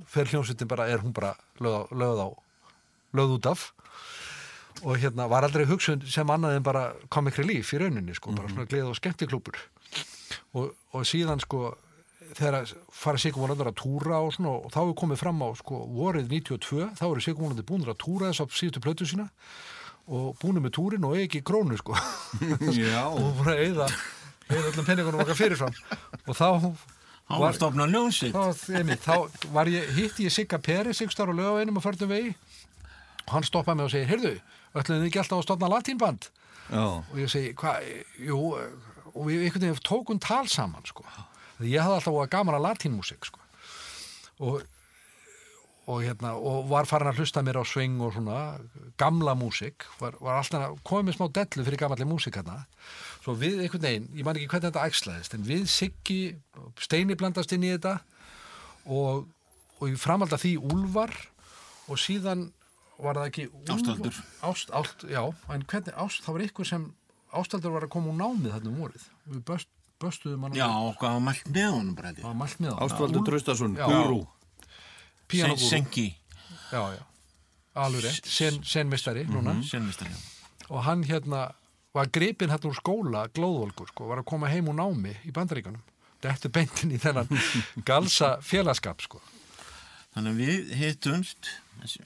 fer hljónstinn bara, er hún bara lögð á, lögð á lögð út af. Og hérna var aldrei hugsun sem annað en bara comic relief í rauninni sko, bara svona gleð og skemmtiklúpur og, og síðan sko þegar fara Sigurvonandur að túra og svona og þá er komið fram á sko vorið 92 þá eru Sigurvonandur búinir að túra þess á síðustu plötu sína og búinir með túrin og ekki krónu sko og búin að eyða eyða öllum penningunum okkar fyrirfram og þá var þá, einmitt, þá var ég, hitti ég Sigga Peri Sigstar og lög á einum og förnum vegi og hann stoppaði mig og segir, heyrðu, ætlaðu þið ekki alltaf að stofna latínband Já. og ég segi, hvað, jú og við einhvern veginn tókum tal saman sko. Því ég hafði alltaf gaman að latínmúsík sko. og og hérna, og var farin að hlusta mér á sving og svona, gamla músík var, var alltaf, komið með smá dellu fyrir gamalli músík hérna svo við einhvern veginn, ég man ekki hvernig þetta æxlaðist en við Siggi, Steini blandast inn í þetta og, og ég framaldi að því Úlfar og síðan var það ekki Úlfar, Ástaldur. Ást, ást, já, en hvernig ást, það var ykkur sem Ástaldur var að koma úr námið þarna um vorið við böst, böstuðum hann Já, mælt með honum bara það ég. var mælt með hann Ástvaldur Úlf- Traustason, Já. Guru Píanógúrú. Senki, rétt. Sen, senvistar, já. og hann hérna var gripinn hérna úr skóla glóðvolgur sko, var að koma heim úr námi í bandaríkanum þetta beintin í þennan galsa félagskap sko. Þannig að við hittumst,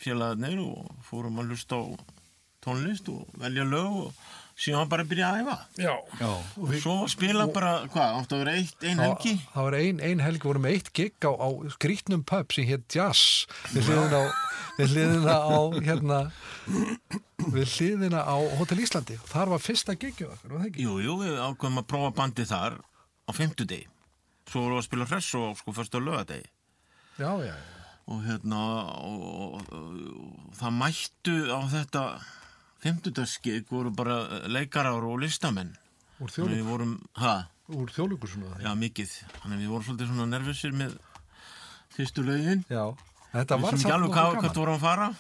félagarnir, og fórum að hlusta á tónlist og velja lög og síðan bara að byrja að æfa. já, Já. Og svo spila bara, hvað, áttu að vera eitt, ein helgi? það, var ein, ein helgi, vorum eitt gig á, á skrítnum pub sem hétt Jazz við hliðina á, við hliðina á hérna við hliðina á Hotel Íslandi þar var fyrsta gigið okkur, var það ekki? Jú, jú, við ákveðum að prófa bandið þar á fimmtudegi. Svo vorum við að spila hress og sko fyrst á lögadegi. já, já, já Og hérna, og, og, og það mættu á þetta fimmtudagsgig voru bara leikarar og listamenn. úr ha, úr þjóðleikur svona já mikið. Þannig að við vorum svolítið svona nervusir með fyrstu lögin. já, þetta var samt hvað, gaman. hvert vorum að fara.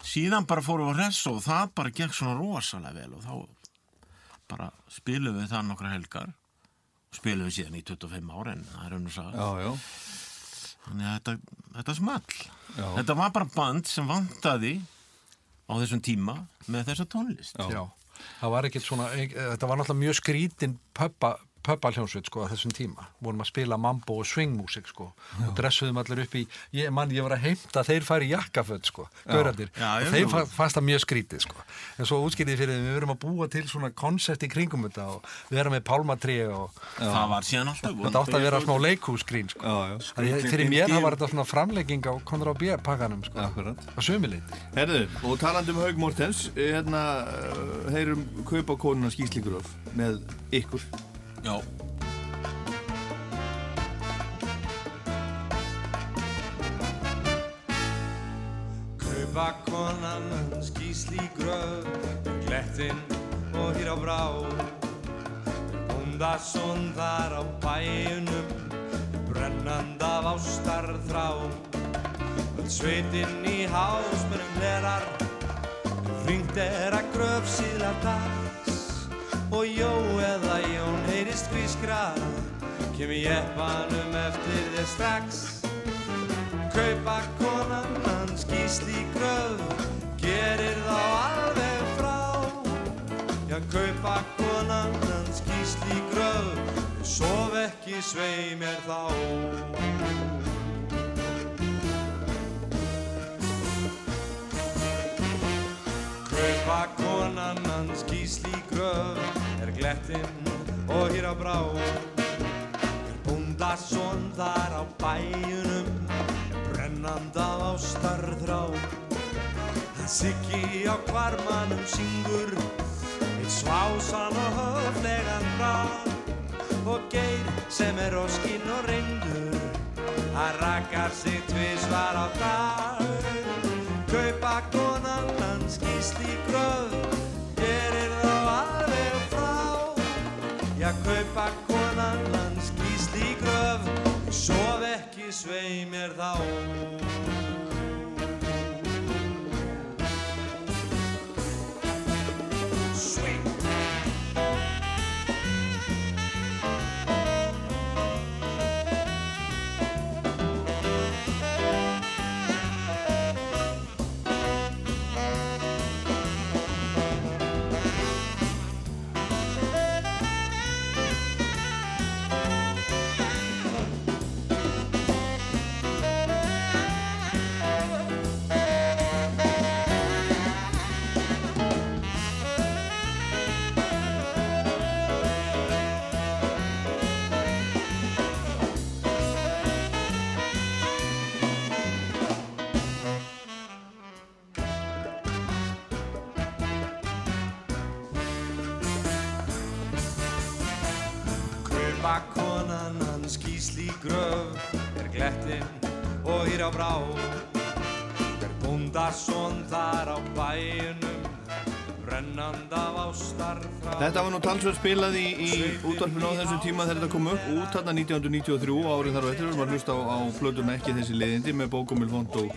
Síðan bara fórum við að hress og það bara gekk svona rosalega vel og þá bara spilum við það nokkra helgar og spilum við síðan í 25 ára en það er sag. Já, já. Þannig að þetta, þetta small. Þetta var bara band sem vantaði á þessum tíma með þessa tónlist. Já, það var ekkert svona, e- þetta var náttúrulega mjög skrítin pöppa, pöppa hljónsveit sko að þessum tíma. Vorum að spila mambo og swingmúsik sko og dressuðum allir upp í, ég, mann, ég var að heimta að þeir færi jakkaföld sko. Já, Og já, já. fa- fannst það mjög skrítið sko. En svo útskýrði fyrir þeim, við verum að búa til svona koncept í kringum þetta og við erum með pálmatrí og Það var síðan alltaf. þetta átti að vera smá leikhúsgrín sko. Já, já. Að fyrir mér það var þetta svona framlegging á Konrad B. pakkanum sko, á sömuleiti. Herðu, og talandi um Haug Mortens, eh, hérna, með. Já. Kaupa konan hans gísli gröf Glettinn og hér á brá Bóndasson þar á bæunum Brennand af ástar þrá Öll sveitinn í hásmörnum hlerar Hringt er að gröf síðla dags Og jó eða jón heyrist hvískrað Kemi jeppanum eftir þér strax. Kaupa konan hans gísli gröð Gerir þá alveg frá. Já, kaupa konan hans gísli gröð Sof ekki svei mér þá. Kaupa konan hans gísli gröð Er glettinn og hér á brá. Er búndasson þar á bæjunum er brennand af ástarþrá það siggi á kvarmanum syngur eitt svásan og höflegan brá og geir sem er óskinn og reyndur að rakar sig tvisvar á dag. Kaupa konan sof ekki svei mér þá á brá er búndasson þar á bæjunum brennand af ástar frá. Þetta var nú talsverð spilað í, í útvarpinu á þessum tíma þegar þetta kom upp. út þarna 1993 árið þar og eftir var hlust á, á plötuna ekki þessi leiðindi með bókumil fond og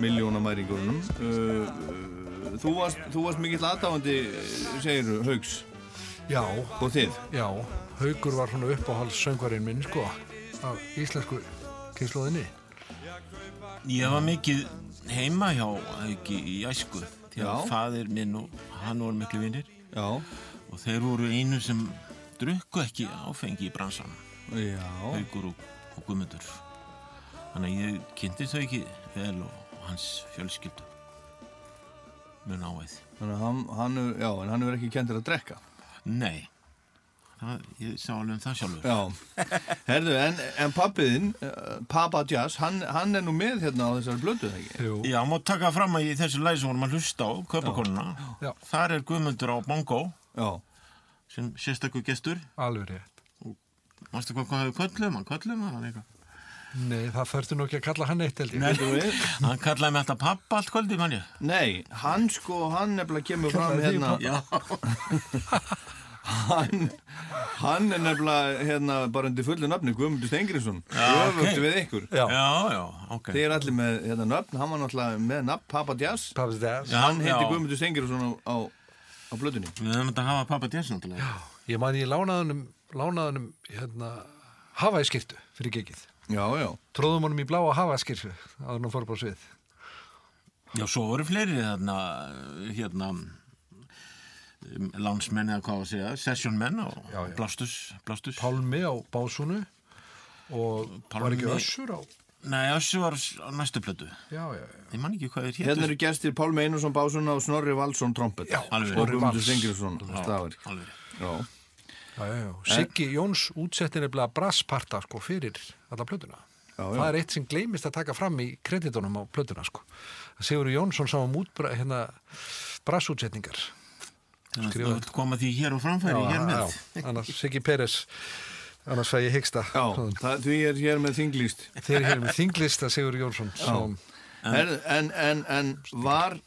miljónamæringurunum uh, uh, þú, varst, þú varst mikill aðdáandi segir Haugs Já, og þið? Já, Haugur var svona uppáhalds söngvarinn minn, sko, af íslensku kynnslóðinni. Ég var mikið heima hjá Hauki í æsku því að Já. faðir minn og hann voru miklu vinnir og þeir voru einu sem drukku ekki áfengi í bransan Haukur og, og Guðmundur. Þannig að ég kynntist þau ekki vel og hans fjölskyldu. Mun áveð þannig að hann, hann, já, hann er ekki kentir að drekka? Nei það, ég sá alveg um það sjálfur. Já, herðu, en, en pappiðinn, uh, Papa Jazz, hann, hann er nú með hérna á þessari blödu, það ekki? Jú, Já, má taka fram að í þessu sem vorum að hlusta á Kaupakonuna, Já. þar er Guðmundur á bongo Já, sem sérstakur gestur. Alveg rétt. Mástu hvað hvað hefur köllum, hann köllum hann eitthvað. Nei, það þurfti nú ekki að kalla hann eitt, held ég. heldur? Hann kallaði mig alltaf pappa allt kvöldi, mann ég. Nei, hann sko, hann nefnilega kemur fram hérna, Já, hann, hann er nefnilega hérna bara undir fullu nafni, Guðmundur Stengriðsson, Já, öfugt ok. við ykkur. Já, já, já, ok Þeir eru allir með hérna nöfn, hann var náttúrulega með nafn, Papa Jazz, hann heiti. Guðmundur Stengriðsson á, á, á blödunni. Við höfum þetta að hafa pappa Jess náttúrulega Ég man ég lánaðunum, lánaðunum, hérna, hafaðskirtu fyrir gegið. Já, já, Tróðum honum í bláa hafaðskirtu að hann fór upp á svið. Já, svo voru fleiri þarna hérna lánsmenn eða hvað að segja, sessionmenn og Já, já. blástus, blástus Pálmi á básunu og var Pálmi- ekki össur á... Nei, þessu var á næstu plötu Já, já, já. Ég man ekki hvað þér hérna hétu eru gestir Pálmi Einarsson Básuna og Snorri Valsson trompet. Já, alveg. og Snorri Guðmundur Vals. Stengriðsson stafir. Alveg Já, Já, já. Siggi Jóns útsettir nefnilega brassparta sko fyrir alla plötuna. já, Það já. er eitt sem gleymist að taka fram í kreditunum á plötuna sko. Sigur Jónsson sá um útbra, hérna, brassútsetningar. Þannig að Skrifa þú koma því hér á framfæri hér með já, annars Siggi Peres, annars fæ ég hyggsta. Já, það, því er hér með þinglýst. Þeir eru hér með þinglista Sigur Jónsson. Sem, En, en, en, en var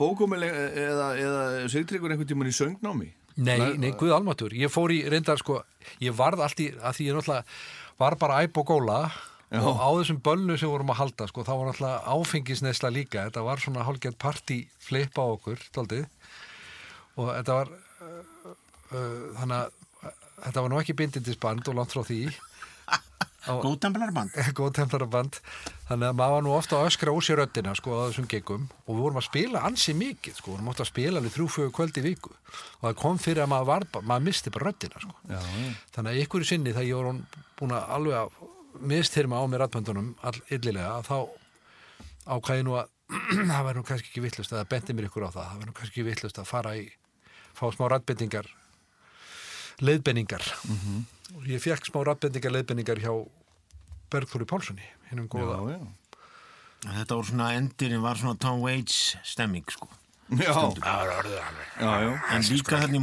bókumileg eða, eða Sigtryggur einhvern tímann í söngnámi? nei, nei, guð almatur. Ég fór í reyndar sko, ég varð allt í, að því ég náttúrulega var bara æp og góla Já. og á þessum bölnu sem vorum að halda sko, þá var náttúrulega áfengisnesla líka þetta var svona hálfgerð partí flipa á okkur, taldið og þetta var uh, uh, þannig að þetta var nú ekki bindindisband og langt frá því. Góðtemplaraband. Góð templaraband þannig að maður var nú ofta að öskra úr sér röddina sko á þessum gegum og við vorum að spila ansi mikið sko, við vorum ofta að spila alveg þrjú fjögur kvöld í viku. Og það kom fyrir að maður, var, maður misti bara röddina sko. Já, þannig að ykkur í sinni þegar ég var búin að alveg að mistyrma á mér rættböndunum all illilega þá ákvæði nú að það væri nú kannski ekki vittlust eða benti mér ykkur á það. Það væri nú kannski ekki vittlust að fara í fá smá rættbendingar leiðbenningar og ég fekk smá rættbendingar leiðbenningar hjá Bergþóri Pálssoni hinnum góða. Já, já. Þetta voru svona endirinn var svona Tom Waits stemming sko. Já. En líka þannig í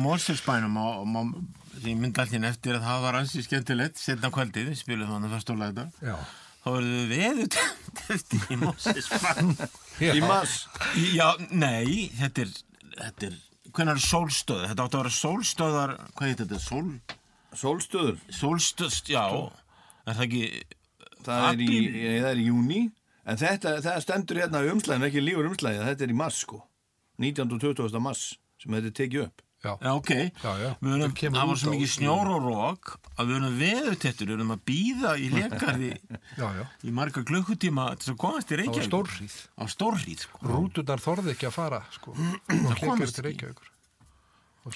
og því alltaf eftir að það var ansi skemmtilegt setna kvöldið, við spilum þannig fyrst og lagða Já. þá verður við veður eftir í Moselsbænum Í mass. Já, nei, þetta er, þetta er hvernig er sólstöð, þetta átti að vera sólstöðar hvað heit þetta, sól Sólstöður. sólstöð, já er það ekki Það er, í, það er í júni. En þetta, það stendur hérna í umslæðinu, ekki lífur umslæðinu, þetta er í mars, sko. 19. og 20. mars, sem þetta tekið upp. Já. Já, ok, Já, já. Erum, Það kemur það var svo mikið snjór og rók að við erum veðutettur, við erum að býða í lekarði Já, já. í marga klukkutíma til að komast í Það var Reykjavík stórhríð. á stórhríð sko. Rútunar þorði ekki að fara, sko. Það komast ekki. Reykjavíkur.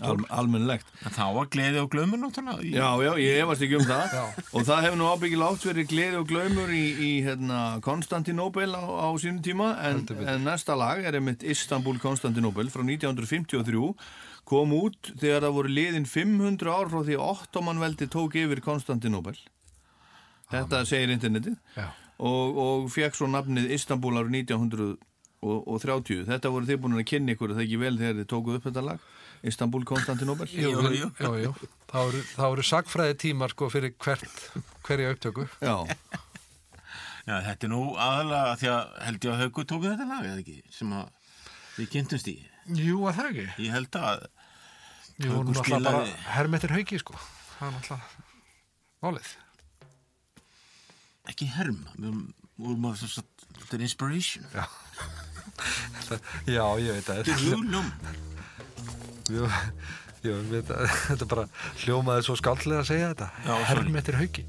Al, almennlegt. en þá var gleði og glömur náttúrulega í- Já, já, ég efast ekki um það. Og það hefur nú ábyggilega átt verið gleði og glaumur í, í hérna, Konstantinóbel á, á sínum tíma, en, en næsta lag er einmitt Istanbul Konstantinóbel frá 1953, kom út þegar það voru liðin 500 ár frá því að Ottomanveldi tók yfir Konstantinóbel. Þetta segir internetið. Og, og fekk svo nafnið Istanbul árið 1930 þetta voru þið búin að kynna ykkur það ekki vel þegar þið tókuð upp þetta lag Istanbul Konstantinóbel Jú, Jú, jú. jú, jú. Það eru, það eru sagfræði tímar, sko, fyrir hvert, hverja upptöku. já, Já, þetta er nú aðalega því að held ég að Haugur tóku þetta lag eða ekki, sem að við kynntumst í Jú, að það ekki. ég held að Við vorum náttúrulega bara hermetir hauki, sko. Það er náttúrulega málið. ekki herma við vorum- að þetta er inspiration Já. Já, ég veit að þetta er við, þetta er bara hljómaði svo skaldlega að segja þetta. Hermetir hauki.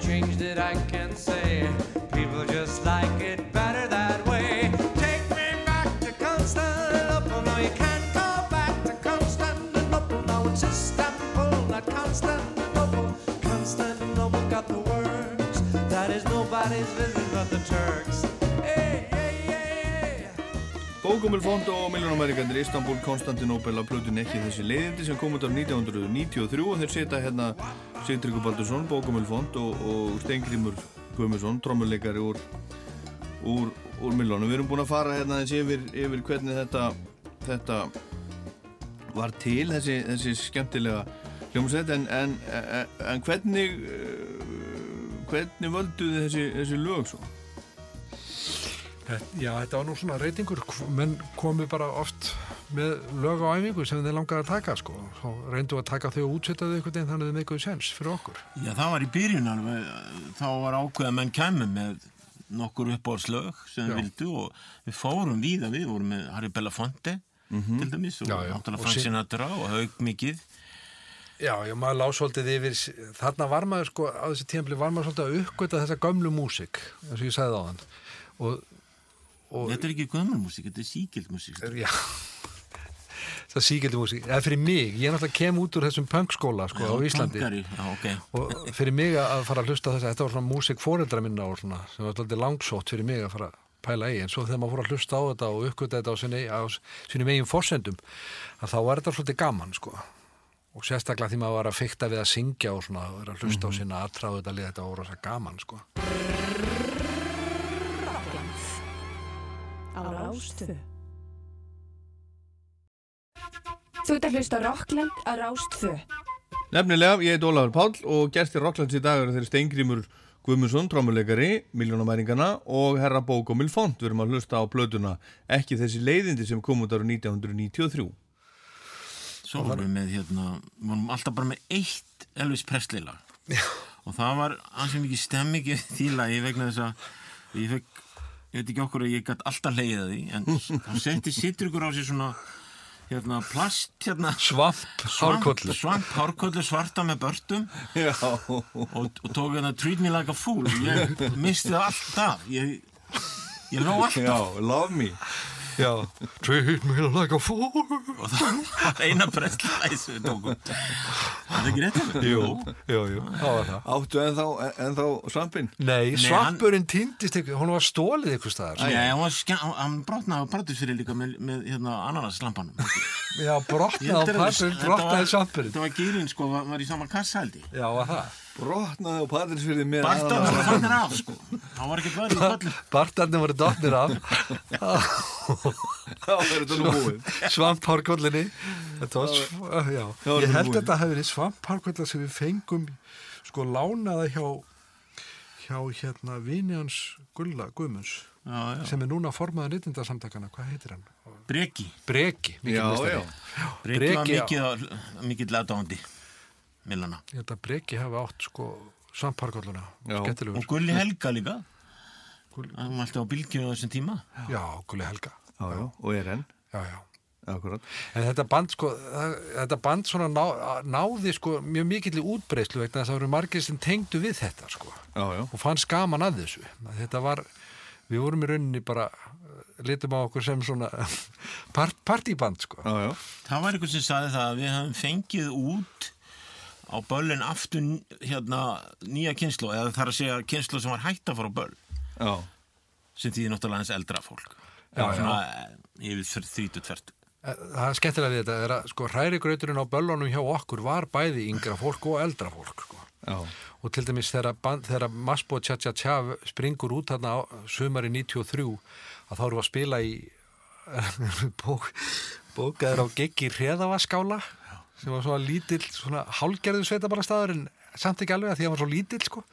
Changed it, I can't say. People just like it better that way. Take me back to Constantinople. No, you can't go back to Constantinople. Now it's Istanbul, not Constantinople. Constantinople got the words. That is nobody's business but the Turks. Hey, hey, hey, hey. góð Bókumil Fond og Miljónamærikandir Istanbul, Konstantinopel að plötun ekki þessi leiðindi sem kom út á 1993 og þeir setja hérna Sigtryggur Baldursson, Bókumil Fond og, og Steingrimur Guðmusson, trommuleikari úr, úr, úr Miljónum. Við erum búin að fara hérna eins yfir, yfir hvernig þetta, þetta var til, þessi, þessi skemmtilega hljómsveit, en, en, en, hvernig, uh, hvernig völduð þessi, þessi lög svo? Já, þetta var nú svona reytingur, menn komi bara oft með lög á æfingu sem þeir langaði að taka sko, þá reyndu að taka þau og útsetja þau einhvern veginn þannig að þau meikuðu sens fyrir okkur. Já, það var í byrjun alveg, þá var ákveð að menn kemur með nokkur uppáhaldslög sem við vildu og við fórum víða við, vorum með Harry Belafonte til dæmis og náttúrulega Og Frank Sinatra og Haug mikið. Já, já, maður lá svolítið yfir, þarna var maður sko, á þessi tímpli var maður svolítið að uppgöta þessa gömlu músik, eins og ég sagði á hann. Og, og Þetta er ekki gömulmúsík, þetta er síkildmúsík. já, það síkildi músik, eða fyrir mig, ég náttúrulega kem út úr þessum punkskóla sko á Íslandi. Punkari, já, ok. og fyrir mig að fara að hlusta á þess að þetta var svona músik fóreldra minna og svona sem var svolítið langsótt fyrir mig að fara að pæla í. En svo þegar maður fór að hlusta á þetta og uppgöta þetta á sinni, á sinni megin forsendum að þá var þetta svolítið gaman sko. Og sérstaklega því maður var að fykta við að syngja og svona og vera að hlusta á sinna aðtráðu þetta lið þetta var rosa gaman sko. Á Þú ert að hlusta á Rockland á Rástvö. Nefnilega, ég heit Ólafur Páll og gestir Rocklands í dag eru þeir Steingrímur Guðmundsson, trómuleikari, miljónamæringana og herra Bókomil Font. Við erum að hlusta á plötuna ekki þessi leiðindi sem kom út ára 1993. Svo vorum við með hérna, við vorum alltaf bara með eitt Elvis Presley lag. Og það var ansið mikið stemming í því lagi vegna þess að ég fekk, ég veit ekki okkur að ég gætt alltaf leiðið að því, en þá setti sittur ykkur á sig svona hérna plast hérna. Svamp, hárkollu svamp hárkollu svarta með börtum. Og, og tók hérna treat me like a fool. Ég misti það alltaf ég, ég ló alltaf. Já, love me. Já, treat me like a fool. Og það var eina prestlæð sem við tókum. Það er var það. Áttu ennþá, ennþá svampinn? Nei, svampurinn týndist hún var stólið ykkur staðar. Nei, hann, var brotnaði partusfyrir líka með, með hérna, ananaslampanum. Já, brotnaði pappin, brotnaði svampurinn. Þetta var gýrin sko, var, var í sama kassa held ég. Já, var það Brotnaði á Patrísfyrði með Bartan var fannir af sko hann var ekki verið í fallur Bartarnir voru dotnir af Þá er þetta nú búið. Svamphárkollinni Þetta var, sv- já. Já, Ég held að þetta hefði verið svamphárkolla sem við fengum sko lánaða hjá hjá hérna vini hans Gulla Guðmunds já, já. sem er núna formaður nýttindasamtakana, hvað heitir hann? Breki Breki, meistari. já. Breki var mikið, mikið ladándi Milana Ég held að Breki hafi átt sko svamphárkolluna, Já. skemmtilegur og Gulli Helga líka hann var alltaf á bylginu á þessum tíma Já, Gulli Helga Já, já, og er enn. Já, já Akkurat. En þetta band sko, það- þetta band svona ná, náði sko mjög mikill í útbreyslu vegna þess að það voru margir sem tengdu við þetta sko Já, já. og fannst gaman að þessu. Þetta var, við vorum í rauninni bara, eh, litum á okkur sem svona part, partyband sko. Já, já. það var einhvern sem saði það að við höfum fengið út á böllin aftur hérna nýja kynslu eða þar að segja kynslu sem var hætt að fara á böll Já. sem því náttúrulega hans eldra fólk Já, svona eh, yfir þrítu tvert Eh, Það er skemmtilega við þetta, er að sko hrærigrauturinn á böllunum hjá okkur var bæði yngra fólk og eldra fólk sko. Já. og til dæmis þegar, Masbo Tja Tja Tja springur út þarna á sumari 93 að þá eru að spila í bók, bókaður á geggi hreðavaskála sem var svona lítill, svona hálgerðu sveitaballastæður en samt ekki alveg að því að hann var svo lítill sko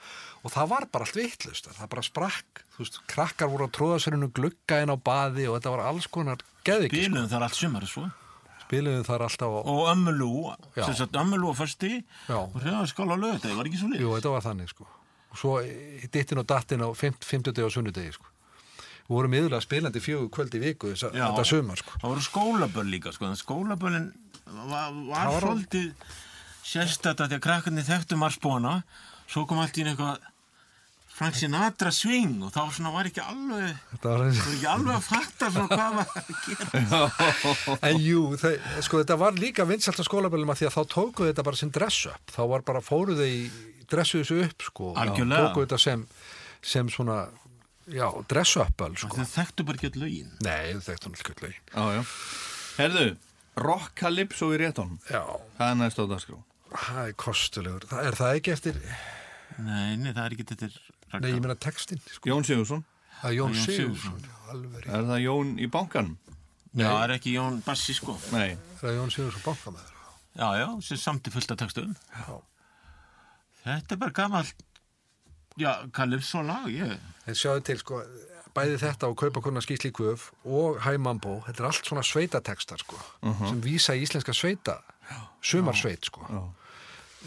og það var bara allt vittlust það bara sprakk, þú veist, krakkar voru að tróða sér inn um glugga inn á baði og þetta var alls konar geðviki sko. Bíluðum þar allt sumar svo spiluðu þar alltaf og, og ömmulú sem sagt ömmulú á försti Já. og hreðaskála á lög það var ekki svo lið Jú, þetta var þannig sko. Og svo dittin og dattin á 50 degi og sunnudegi sko. Við vorum yfirlega spilandi fjögur kvöld í viku þessa, Já. þetta sumar sko. það voru skólaböll líka sko. en skólaböllin var, var svolítið sérstætt að því að krakkarnir þekktu margspóna svo kom allt í einhvað Frank Sinatra sving og þá var ekki alveg var ekki alveg að fatta hvað var að gera. En jú, það, sko þetta var líka vinsalt á skólaböllum að því að þá tókuðu þetta bara sem dress-up, þá var bara fóruðu í dressuðu þessu upp sko. Algjörlega. og tókuðu þetta sem, sem svona já, dress-up sko. það þekktu bara ekki allauðin nei, það þekktu allauðin herðu Rokkalips og í réttónum það er næst á dagskrá. Það er kostulegur, það er það ekki eftir nei, nei, það er ekki eftir nei, ég meina textin sko. Jón Sigursson ah, það er Jón, Jón Sigursson er það Jón í bankanum? Nei, það er ekki Jón Bassi sko. Nei. það er Jón Sigursson bankamæður já, já, sem samt í fullta textum. Þetta er bara gammalt já, Kalipsson lag ég. en sjáðu til sko bæði þetta og kaupa konar skýsli kvöf og hæmambó, þetta er allt svona sveitatekstar sko, uh -huh. sem vísa í íslenska sveita sumarsveit sko.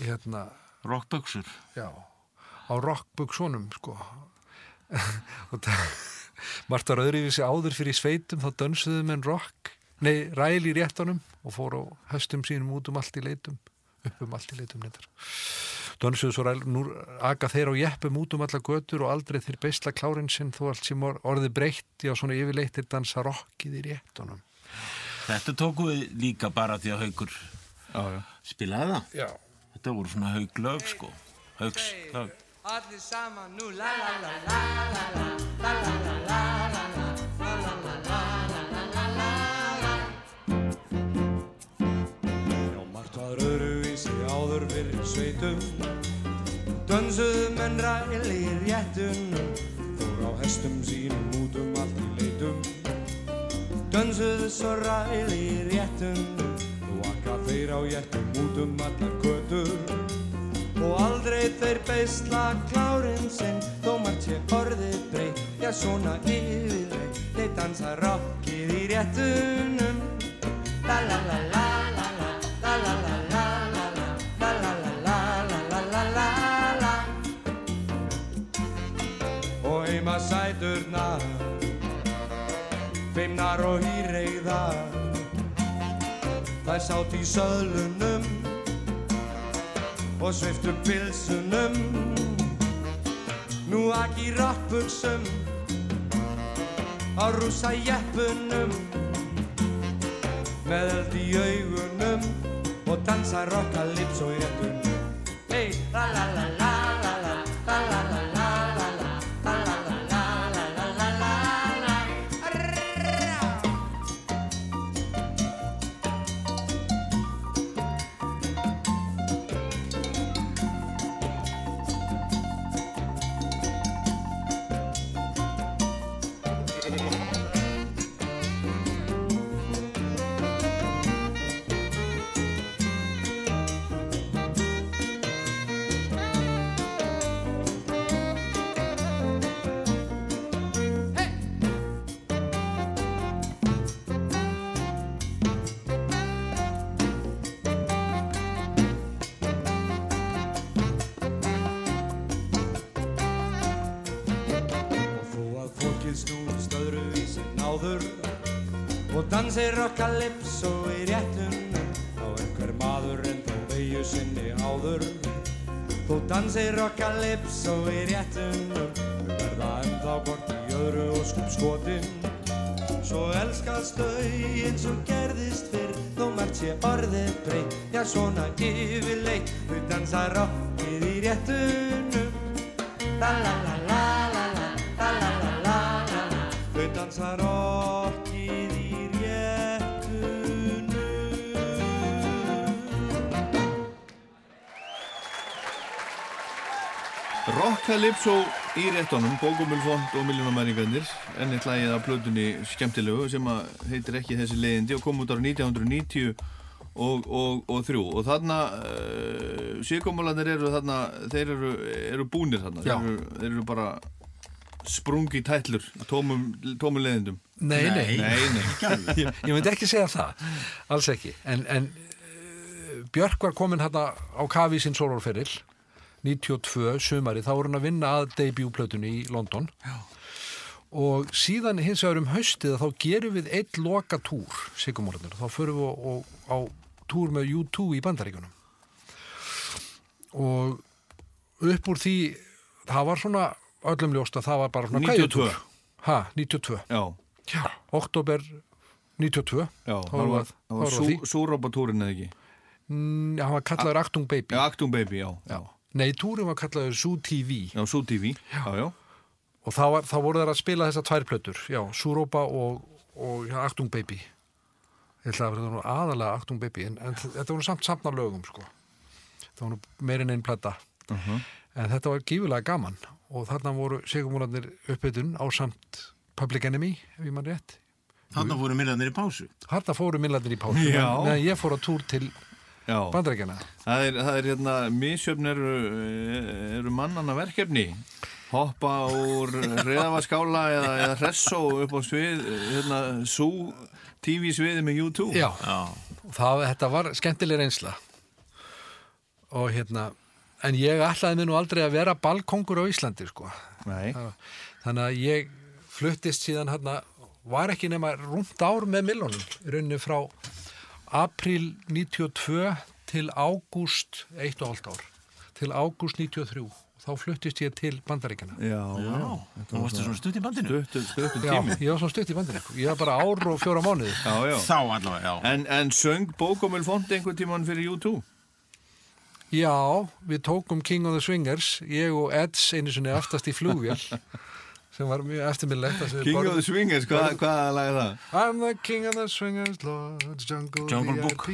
Hérna, Rockbugsur Já, á rockbugsunum sko. Og það Marta Röðrivísi áður fyrir sveitum þá dönsuðum en rock nei, ræl í réttunum og fór á höstum sínum út um allt í leitum upp um allt í leitum neittar Dönsuðsvoræl, nú aga þeir á jeppum út um alla götur og aldrei þeir beisla klárin sinn þó allt sem orði breytti og svona yfirleittir dansa rokkið í réttunum. Þetta tókuði líka bara því að haugur spilaði það. Já. Þetta voru svona hauglög sko. Haugslög. Allir saman nú la la la la la la la la la la sveitum. Dönsuðu menn ræli í réttunum Fór á hestum sínum út um allt í leitum. Dönsuðu svo ræli í réttunum Og akka þeir á jættum út um allar kötur Og aldrei þeir beisla klárin sinn Þó margt sé orðið breyt, já svona yfirreitt Þeir dansa rockið í réttunum. La la la la. sæturnar feimnar og hýrreiðar Það sátt í söðlunum og sveiftum pilsunum. Nú ekki rappbuksum á rúsa jeppunum. Með eld í augunum og dansa rokkalips og réttunum Hey, la la la la. Og í réttunum Á einhver maður en þó vegju sinni áður. Þó dansir og í réttunum Þau verða ennþá hvort í öðru og skup skotin. Svo elskast þau eins og gerðist fyrr Þó margt sé orðið breytt. Já svona yfirleitt Þau dansa rockið í réttunum. La la la la La la la la la la Þau dansa rockið Rock Calypso í réttunum, Bókumulfond og Miljónamæringarnir enn eitt lagið af plötunni skemmtilegu sem heitir ekki þessi leiðindi og kom út ára 1990 og, og, og þrjú. Og þarna uh, síkomálanir eru þarna þeir eru, eru búnir þarna. Þeir eru, þeir eru bara sprungi tætlur í tómum, tómum leiðindum. Nei, nei, nei, nei. ég, ég myndi ekki segja það, alls ekki. En, en uh, Björk var komin hérna á kafi í sinn sólórferil 92 sumari, þá voru hann að vinna að debutplötunni í London. Já. og síðan hins vegar um haustið þá gerum við eitt loka túr Sigumorðinur, þá förum við og, og, á túr með U2 í bandaríkunum og upp úr því það var svona öllum ljóst að það var bara svona 92. kveðjutúr. ha, 92 Já, Já, oktober 92 já, það var, var súrópatúrin eða ekki? Mm, Já, hann var kallaður Actung Baby. Actum Baby, já, já, Nei, túrin var kallaður Sú TV já Sú TV, já, já, og þá, var, þá voru þær að spila þessar tvær plötur, já, Súrópa og, og já, Actung Baby. Ég ætla að vera aðalega Actung Baby en, en þetta voru samt samna lögum sko. það voru meirinn einn plata. En þetta var gífulega gaman. Og þarna voru sigumúlarnir uppbytun á samt Public Enemy ef ég mann rétt. Þannig voru millarnir í pásu. Þarna fóru millarnir í pásu. Já. meðan ég fór á túr til Já. bandarækjana Það er, það er hérna, misjöfn eru, eru mannana verkefni hoppa úr reðavaskála eða, eða hressó upp á svið hérna, sú TV sviði með U2 Já, Já. það, þetta var skemmtileg reynsla og hérna en ég ætlaði mér nú aldrei að vera balkongur á Íslandi sko Nei. þannig að ég fluttist síðan hérna var ekki nema rúmt ár með millónum rauninni frá april 92 til ágúst 1,5 ár til ágúst 93 þá fluttist ég til bandaríkana Já, já. Þú varstu svona stutt í bandinu. Stuttur Já, tími ég var svona stutt í bandaríkana ég var bara ár og fjóra mánuði Já, já. Þá allavega, já. En, en söng Bókomil Font einhvern tíman fyrir U2? Já, við tókum King of the Swingers ég og Eds einu sinni aftast í flugvél sem var mjög við King borðum- of the Swingers, hvað, hvaða lag er það? I'm the king of the swingers, Lord Jungle, Jungle VIP. Book.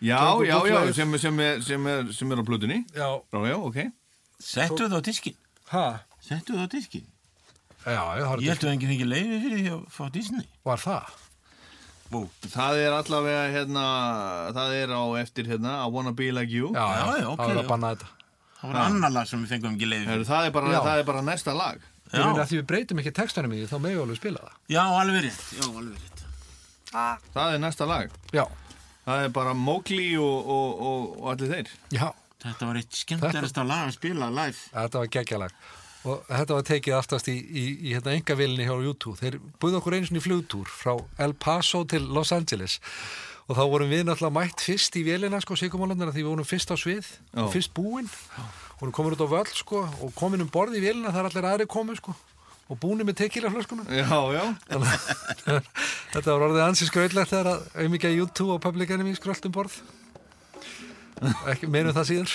Já, Jungle já, Book já, sem, sem, er, sem, er, sem er á plötunni Já, Já, já, ok Settu það á diskin. ha? Settu það á diskin. Já, já, það Ég held að enginn fengi leiði fyrir því að fá Disney. var það. Bú. Það er allavega hérna, það er á eftir hérna I Wanna Be Like You Já, já, Já, já, ok, það var að banna þetta. Það var annar lag sem við fengum ekki leiði fyrir. það, er bara, það er bara næsta lag Að því við breytum ekki textanum í því, þá alveg spila það. já, alveg rétt. Já, alveg rétt. Það er næsta lag Já, Það er bara Mowgli og, og, og, og allir þeir já, Þetta var eitt skemmtilegasta lag að spila live. þetta var geggjalag. Og þetta var tekið aftast í, í, í hérna engavillinni hjá YouTube. Þeir buðu okkur einu sinni í flugtúr frá El Paso til Los Angeles. Og þá vorum við náttúrulega mætt fyrst í vélina, sko, sigumólarnir, því við vorum fyrst á svið, Já. fyrst búin. Vorum komin út á völl, sko, og komin um borð í vélina, þar allir aðri komu, sko. Og búinir með tekila flöskuna. Já, já Þetta var orðið ansi skrautlegt þegar að auðvitað YouTube og Public Enemy skrölt um borð. Ekki, meinum það síður.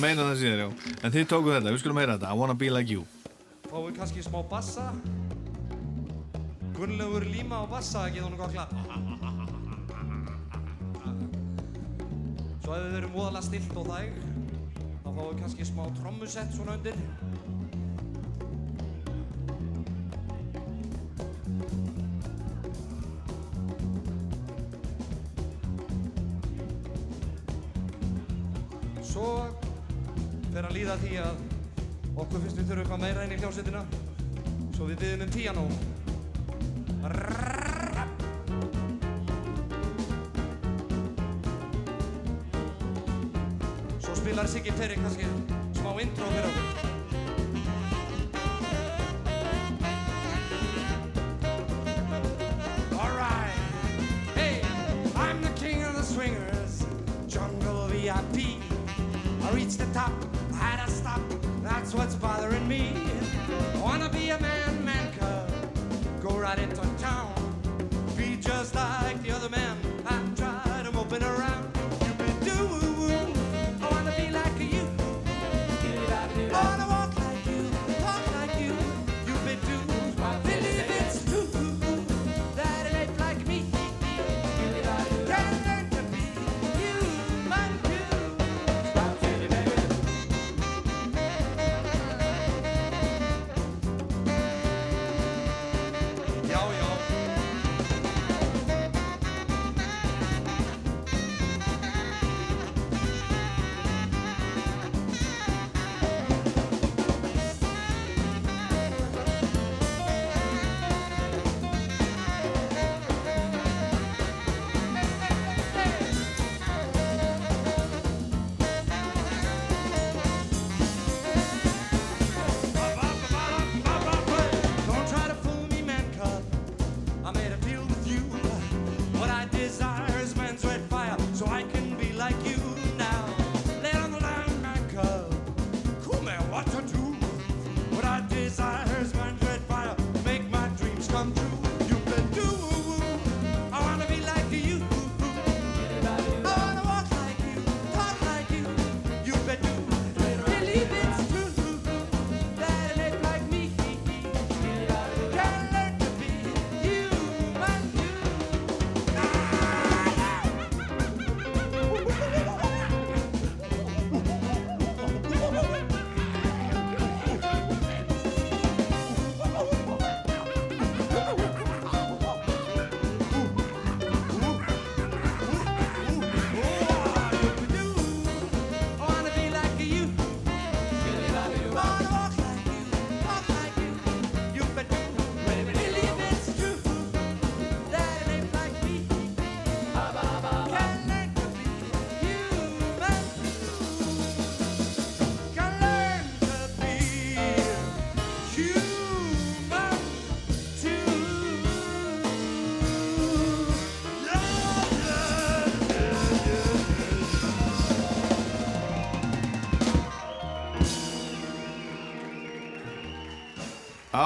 Meina það síðan, já En þið tókuð þetta, við skulum heyra þetta I Wanna Be Like You Fáum kannski smá bassa Gunnlaugur líma á bassa að geða honum gott klapp Svo ef við verum voðalega stilt og þæg þá fáum við kannski smá trommusett svona undir. Svo fer að líða því að okkur finnst við þurfum eitthvað meira inn í hljómsveitina. Svo við byggðum um piano Spilar Siggi Perri kannski smá intro fyrir okkur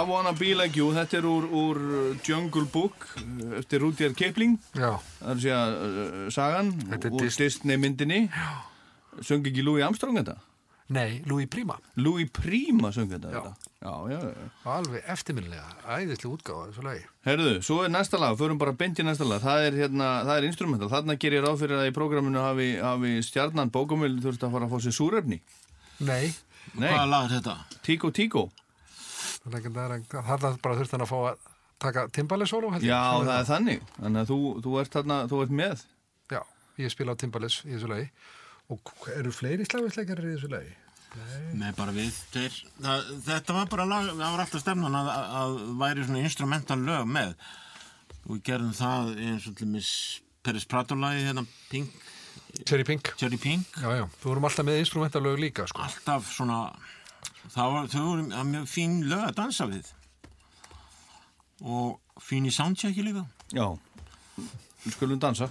I Wanna Be Like You, þetta er úr, úr Jungle Book uh, eftir Rudyard Kipling. Já, það er að segja uh, sagan Þetta er úr Dis- Disney myndinni söng ekki Louis Armstrong þetta? nei, Louis Prima. Louis Prima söng þetta Já. þetta. Já, já, já. alveg eftirminnilega, æðislega útgáfa þessu lagi. Herðu, svo er næsta lag, förum bara beint í næsta lag. Það er, hérna, það er instrumental, þarna ger ég ráð fyrir að í prógraminu hafi, hafi stjarnan bókumil þurft að fara að fá sér súrefni. Nei, Nei, Hvaða lag er þetta? Tico Tico þarna bara þurfti hann að fá að taka timbali solo. Já, Svo það er þannig, þannig að þú, þú ert þarna, þú ert með Já, ég spila á timbalis í þessu lagi og eru fleiri slagvisleikarir í þessu lagi? Nei, bara við tveir. Það, þetta var bara lag, það var alltaf stefnan að, að, væri svona instrumental lög með. Og við gerðum það eins og til mis Peris Prato-lagi, hérna Pink, Cherry Pink Cherry Pink. Já, já, þú vorum alltaf með instrumentalög líka sko. Alltaf svona, það var, þau voru mjög fín lög að dansa við. Og fín í soundchecki líka. Já, við skulum dansa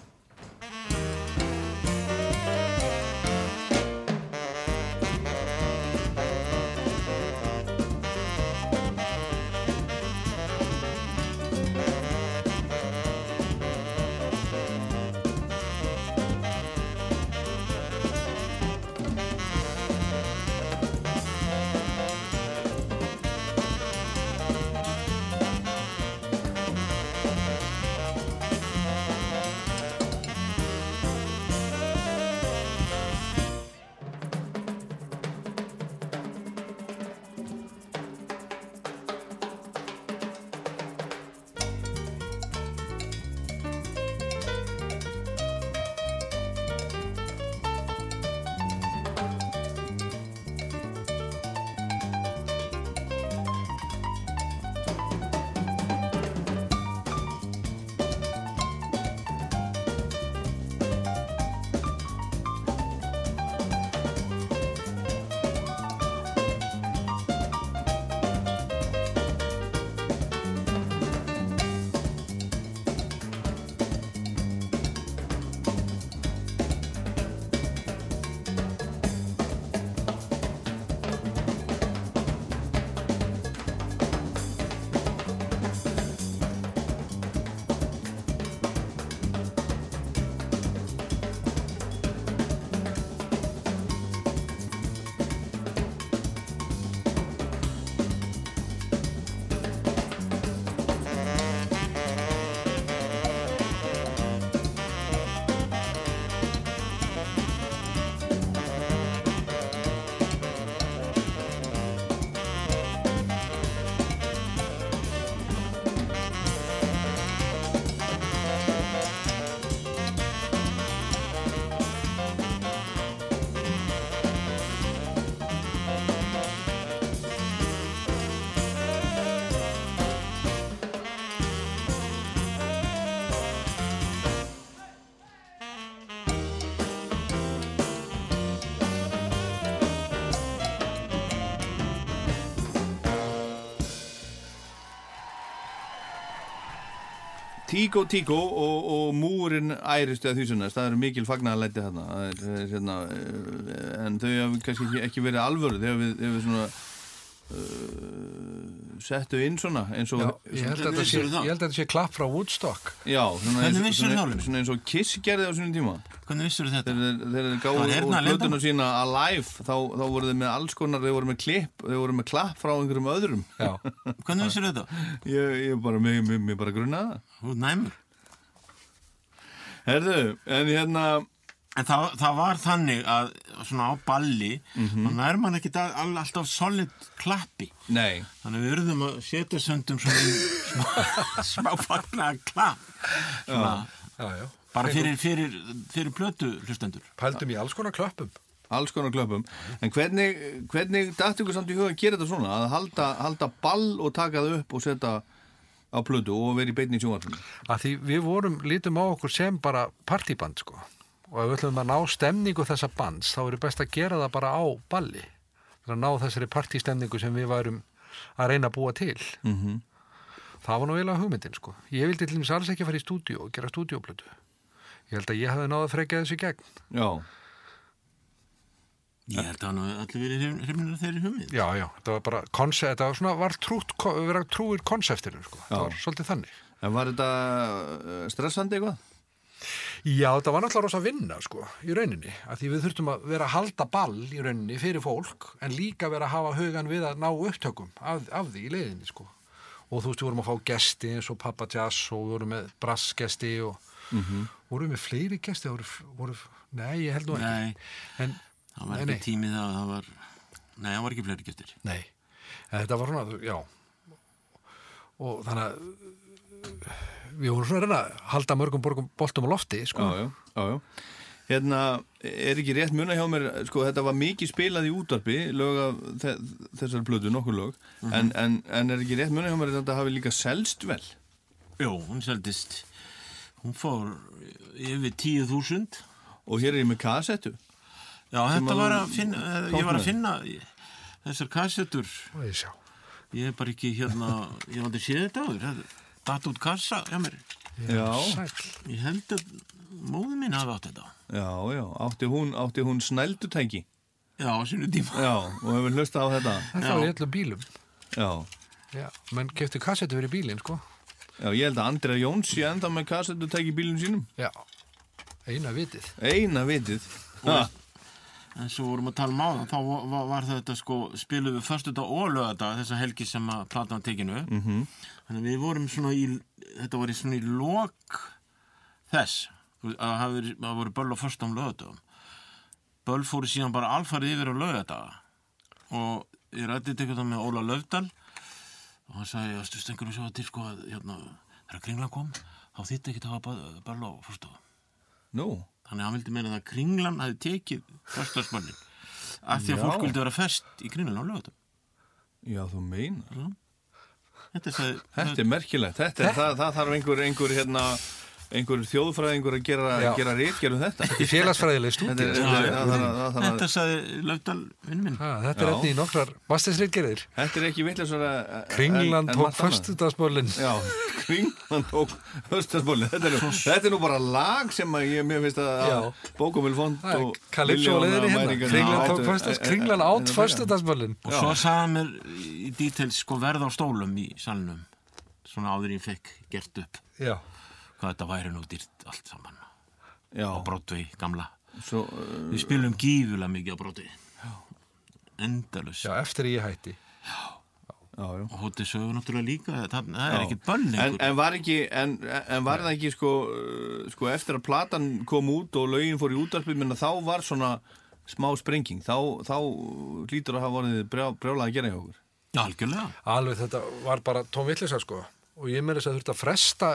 Tíko Tíko og, og múrin ærist eða því svona, það eru mikil fagnarlæti þarna. Það er, er, hérna, eh, en þau hafa kannski ekki, ekki verið alvöru. Þegar við, þegar við svona uh, settu inn svona eins og Já, ég held að þetta sé, ég held að þetta sé klapp frá Woodstock. Já, svona, eins, svona, svona eins og Kiss gerði á svona tíma Hvernig vissur þetta? þegar þeir- gáðu úr blötuna sína Alive þá, þá voru þeir með alls konar, þeir voru með klipp þeir voru með klapp frá einhverjum öðrum Já, Hvernig vissur þetta? ég, ég bara, mig, mig, mig bara grunnaði það næmur. herðu, en hérna En það, það var þannig að svona á balli, mm Mhm. þá nær man ekki all, alltaf solid klappi. nei, Þannig við urðum að setja söndum svona smá, smá fagnaða klapp. Svona, já, já bara fyrir, fyrir, fyrir plötu hlustendur. Pældum í alls konar klöppum. Alls konar klöpum en hvernig, hvernig dætt ykkur samt í huga að gera þetta svona, að halda, halda ball og taka það upp og setja á plötu og vera í beinni í sjónvarpinu? Að því við vorum, lítum á okkur sem bara partyband sko. Og ef við ætlum að ná stemningu þessa bands þá er best að gera það bara á balli. Til að ná þessari partystemningu sem við værum að reyna að búa til. Mm -hmm. það var nú eiginlega hugmyndin sko. Ég vildi til dæmis alls ekki fara í stúdíu og gera stúdíuplötu ég held að ég hefði náða að frekja þessu í gegn já Ég held að hann hafi allir verið hrifnir af þeirri hugmynd. Já, já, þetta var bara koncept, þetta var svona, var trútt, vera trúir konseptinu, sko. Já. Það var svolítið þannig. En var þetta uh, stressandi eitthvað? Já, þetta var náttúrulega rosa vinna, sko, í rauninni. Að því við þurftum að vera að halda ball í rauninni fyrir fólk, en líka vera að hafa hugan við að ná upptökum af, af því í leiðinni, sko. Og þú veist, við vorum að fá gesti eins og Papa Jazz og við vorum með brassgesti og vorum við með fleiri voru, voru, nei, ég held nú ekki. Nei, En, það var Nei, ekki nei. tímið það, það var, nei, það var ekki fleiri gestir. Nei, en þetta var svona, já og þannig að við vorum svona að reyna að halda mörgum borgum boltum á lofti, sko Já, já, já, já. Hérna, er ekki rétt muna hjá mér, sko, þetta var mikið spilað í útvarpi, lög af þe þessari plötu, nokkur lög, en, en, en er ekki rétt muna hjá mér að þetta hafi líka selst vel? Jó, hún seldist, hún fór yfir 10.000. Og hér er ég með kassettu. Já, þetta að- var að finna, eh, ég var að finna þessar kassettur, og ég ég er bara ekki hérna, ég var aldrei séð þetta áður, datt út kassa hjá mér. Já. Ég held að móðu mín hafi átt þetta. já, já, átti hún, átti hún snældutæki. Já, á sínu tíma. Já, og hefur hlustað á þetta. Þetta var í öllum bílum Já, Já, menn keftu kassetu fyrir bílinn, sko já, ég held að Andrea Jóns sé enda með kassetutæki í bílum sínum. Já, eina vitið Eina vitið. En svo vorum að tala um áðan, þá var, var, þetta sko, spilum við förstu dag og lögata þessa helgi sem að platan var tekinu. Mm -hmm. Þannig að við vorum svona í, þetta var í svona í lok þess, að það voru böll á förstu um lögatagum. Böll fóru síðan bara alfarið yfir á lögataga og ég rætti þetta með Óla Löfdal og hann sagði, að einhverju svo til sko að hérna, þegar kringlan kom, þá þýtti ekki að hafa böll á förstu nú, Þannig að hann vildi meina að kringlan hafi tekið föstarsmannin af því að fólk vildi vera fest í kringlan á lögatum. já, þú meinar. Þetta er Þetta er merkilegt, þetta er, það, það þarf einhver, einhver, hérna, einhver þjóðfræðingur að gera, gera rítgerð um þetta. Félagsfræðileg Þetta stúdíu er, það þarf þetta sagði Löfdal vinn minn. Ha, Þetta er efni í nokkrar mastersreitgerðir þetta er ekki vitlega Kringlan tók föstudagsbólinn Já, Kringlan tók föstudagsbólinn. Þetta, er nú- þetta er nú bara lag sem að ég, mér finnst að Já. Bókumil fond leiðinni hérna. Mæringarnir Kringlan tók föstudags e- e- Kringlan e- átt föstudagsbólinn Og svo sagði hann mér í details sko verð á stólum í salnum. Svona áður ég fekk gert upp. Já, hvað þetta væri nú dýrt allt saman. Já, Á Broadway, gamla. svo, uh, Við spilum gífulega mikið á Broadway. Endalus. já, eftir ég hætti já, já. Og hótið sögur náttúrulega líka. Það, það er Já. ekkit bönn En, en var ekki, en, en var það ekki sko, uh, sko eftir að platan kom út og lögin fór í útarpið, menna þá var svona smá sprenging, þá, þá hlýtur að hafa vorið brjá, brjálað að gera hjá okkur. Alveg þetta var bara tóm villisa sko og ég með þess að þurfti að fresta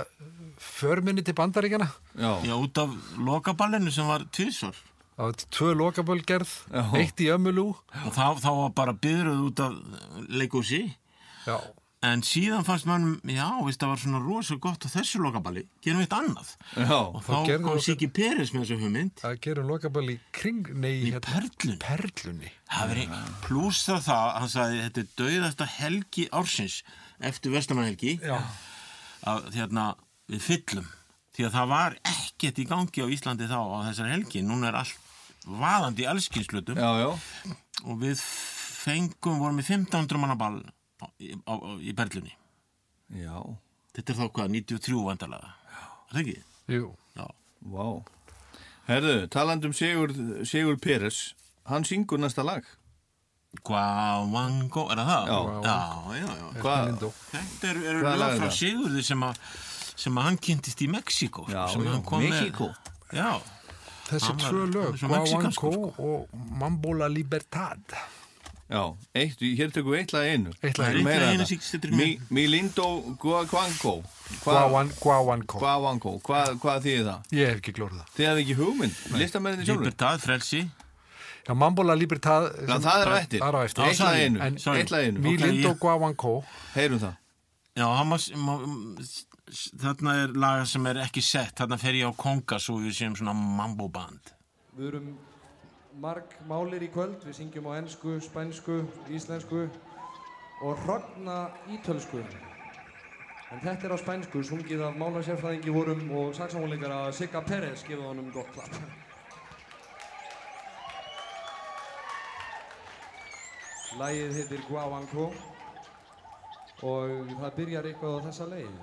förminni til bandaríkjana Já, Já, út af lokaballinu sem var tvísvar. það var tvö lokaböl gerð Já. eitt í ömulú Og þá, þá var bara byðruð út af leikúsi. Já, En síðan fannst mannum, já, veist, það var svona rosa gott á þessu lokaballi. Gerum við eitt annað. já, Og Þá kom við- Siggi Peres með þessu hugmynd. að gera lokaböl í kring nei, Í Perlunni. Perlunni Það veri pluss það það, hann sagði, þetta er dauðasta helgi ársins eftir Vestamanhelgi. Já, Að hérna, við fyllum. Því að það var ekkert í gangi á Íslandi þá á þessari helgi. Núna er allt vaðandi í allskynslutum. já, já, Og við fengum, vorum við 1500 manna ball á, í, á, á, í Perlunni. já, Þetta er þá hvað, 93 vandalega. Er það ekki? jú Já. vá. Herðu, talandum Sigur, Sigur Peres, hann syngur næsta lag. Guawango, er það það? Já. já, já, já. Þetta er, er lög frá? Sigurði sem að sem að hann kynntist í Mexíkó Já. Já, Þessi tvö lög, mexíkanskur, Guawanco og Mambo la Libertad Já, eitt, hér tökum við eitt lag einu. Eitt lag einu. Milindo Guaguanco. Guawan, Guawanco Guaguanco, hvað, hvað þýðir það? Ég hef ekki glórið það Þið hefði ekki hugmynd, listamenninni sjálfur. Libertad, frelsi Já, Mambo la Libertad Já, það er á eftir. Það er á eftir í einu, En- sorry. eitt lag í einu. Mi Ok, Lindo ég- Guawanco Heyrum það. Já, hann var, má, þarna er laga sem er ekki sett þarna fer ég á konga svo við séum svona mambo band Við erum marg málir í kvöld, við syngjum á ennsku, spænsku, íslensku og hrogna ítölsku. En þetta er á spænsku, sungið af málasérfræðingi vorum og saxofónleikara Sigga Peres, gefið honum gott klapp. Lægið heitir Guavanko og það byrjar eitthvað á þessa leið.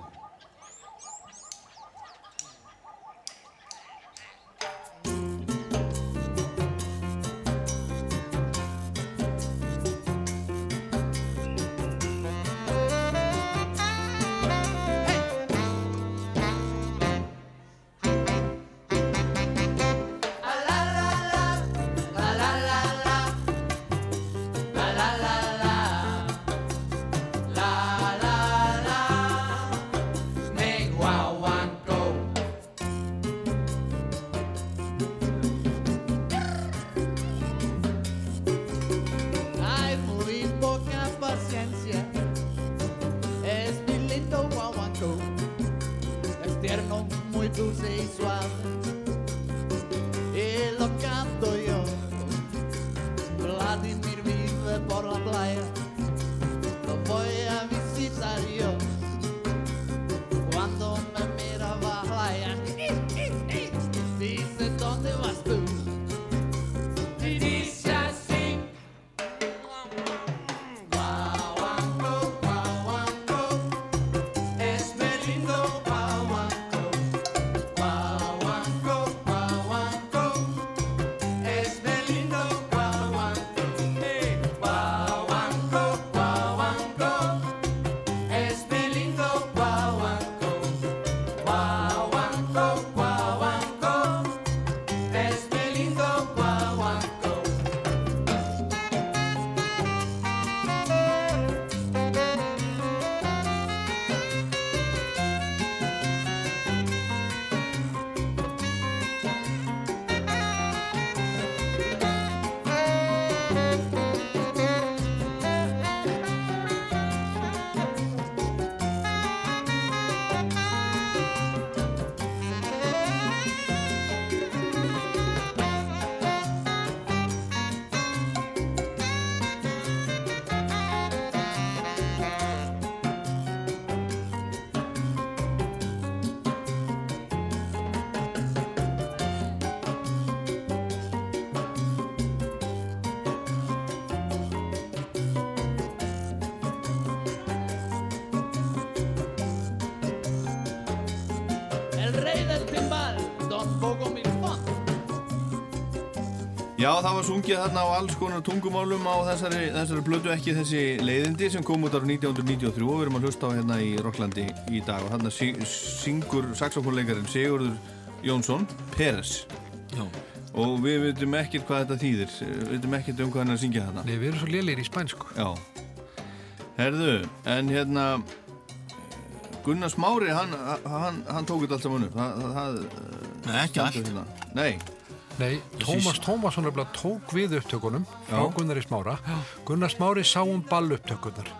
Já, það var sungið þarna á alls konar tungumálum á þessari, þessari blödu ekki þessi leiðindi sem kom út ára 1993 og við erum að hlusta á hérna í Rocklandi í dag og þarna syngur saxofónleikarinn Sigurður Jónsson Peres Já. og við veitum ekkert hvað þetta þýðir við veitum ekkert um hvað hann er að syngja þarna Nei, við erum svo lélir í spænsku. Já Herðu, en hérna Gunnar Smári hann, hann, hann tók þetta allt saman upp það, það, Nei, ekki allt. hérna. Nei, Nei, Tómas Tómasson tók við upptökunum frá Já. Gunnari Smára. Gunnar Smári sá um ballupptökunar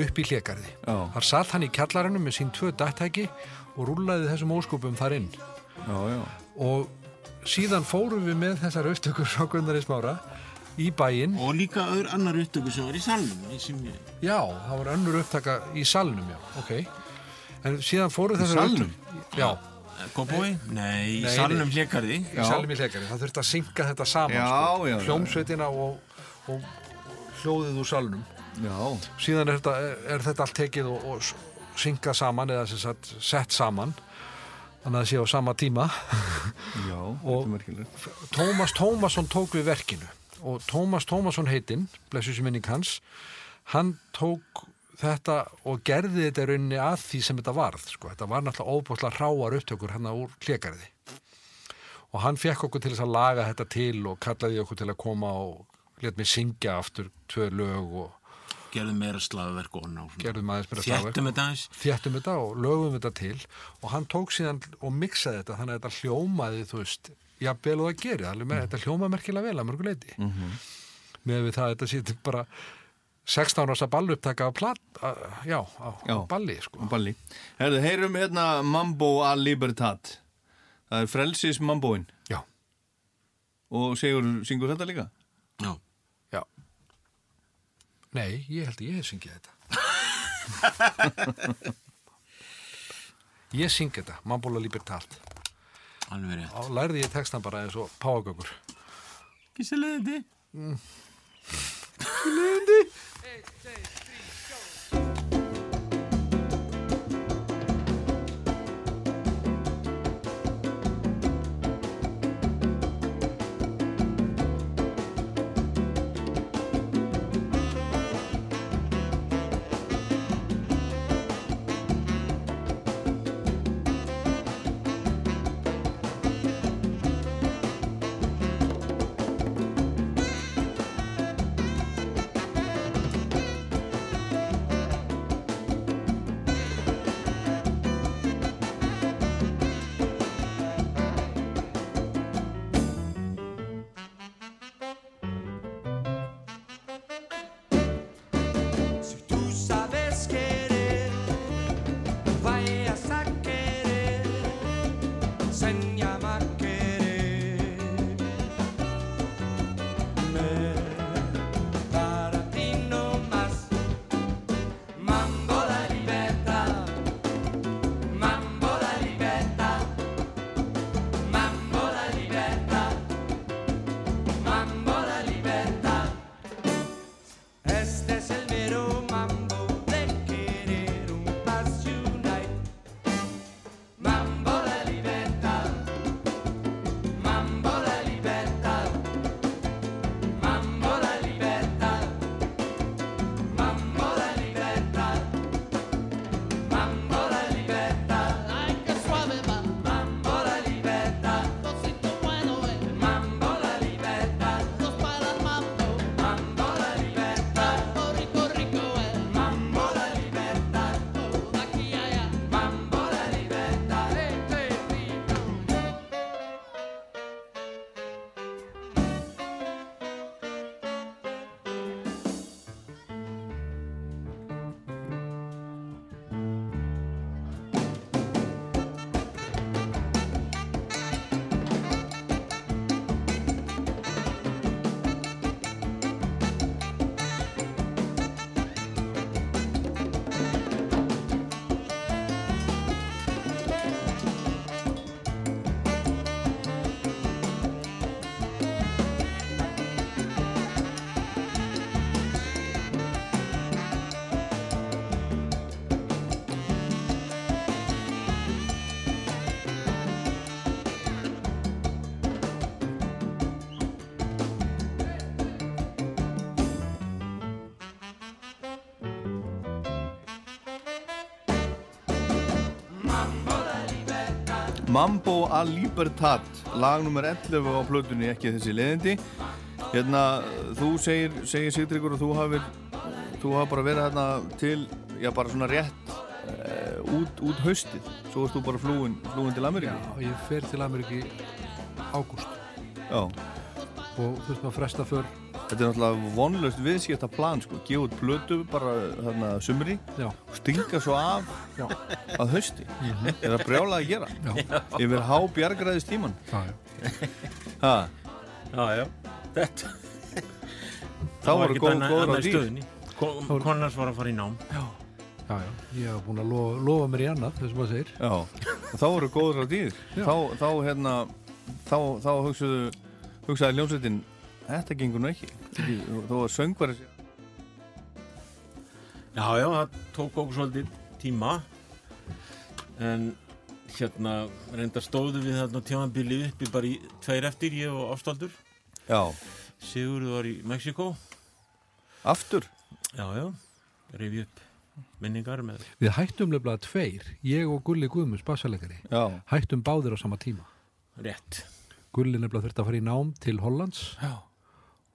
upp í hlekarði. Þar satt hann í kjallarinu með sín tvö dættæki og rúlaði þessum óskupum þar inn. já, já Og síðan fórum við með þessar upptökur frá Gunnari Smára í bæinn. Og líka öðru annar upptöku sem var í salnum í ég... Já, það var önnur upptaka í salnum, já, ok. En síðan fóru þessar salnum? upptökur- Já, Kópói? Nei, í Nei, salnum í salnum hlekarði. Það þurfti að synga þetta saman, Já, sko. já, já. Hljómsveitina og, og hljóðið úr salnum. Já, síðan er þetta, er þetta allt tekið og, og syngað saman eða sem sagt sett saman þannig að það sé á sama tíma já, þetta er merkilegt Tómas Tómasson tók við verkinu og Tómas Tómasson heitinn blessu sem minning hans hann tók þetta og gerði þetta rauninni að því sem þetta varð sko. þetta var náttúrulega óbúslega hráar upptökur hann úr klekarði og hann fekk okkur til þess að laga þetta til og kallaði okkur til að koma og let mig syngja aftur tvö lög og Gerðum meira slagverk og ná. gerðum aðeins meira slagverk. Þjættum þetta og lögum þetta til og hann tók síðan og miksaði þetta þannig að þetta hljómaði, þú veist jafnvel og það gerir, með, þetta hljómaði merkilega vel að mörgu leiti mm -hmm. með við það að þetta sé bara 16 ára ballupptaka á, plat, að, já, á, á balli sko. Balli. Herðu, heyrum hérna Mambo a Libertad. Það er frelsis Mamboin. Já. Og Sigur, syngur þetta líka? Já. Já. Nei, ég held að ég hef syngið þetta. ég syngi þetta, Mambola Libertad. Alveg rétt. Og lærði ég textan bara eins og páagökur. Kísilegði. Mm. Þessi leiðindi Mambo a Libertad lag nummer 11 á plötunni ekki þessi leiðindi. Hérna þú segir, segir Sigtryggur og þú hafir þú hafir bara verið hérna til já bara svona rétt uh, út, út haustið. Svo erst þú bara flúin, flúin til Ameríku. Já, ég fer til Ameríki ágúst. Já. og þú veist maður fresta för. Þetta er náttúrulega vonlaust viðskipta plan sko, út plötu bara þarna sumri. Já. Stinga svo af Já. að hausti. Er það brjálað að gera. Já. yfir há bjargræðis tíman Já, já. þetta þá voru góð, góður á dýr stöðinni Konars var að fara í nám. Já, já, ég hef búin að lofa, lofa mér í annað, þess að maður segir. Þá voru góður á dýr þá, þá hérna þá, þá hugsaðu hugsaði ljónsveitin þetta gengur nú ekki. Þó að söngvar Já, já, það tók okkur svolítið tíma. En hérna reyndar stóðu við þarna tjámanbili uppi bara í tveir eftir, ég og Ástaldur já, Sigurður var í Mexiko aftur? Já, já, reyfi upp minningar með Við hættum lefnilega tveir, ég og Gulli Guðmunds, bassalegari, já, hættum báðir á sama tíma. rétt. Gulli nefnilega þurfti að fara í nám til Hollands. Já.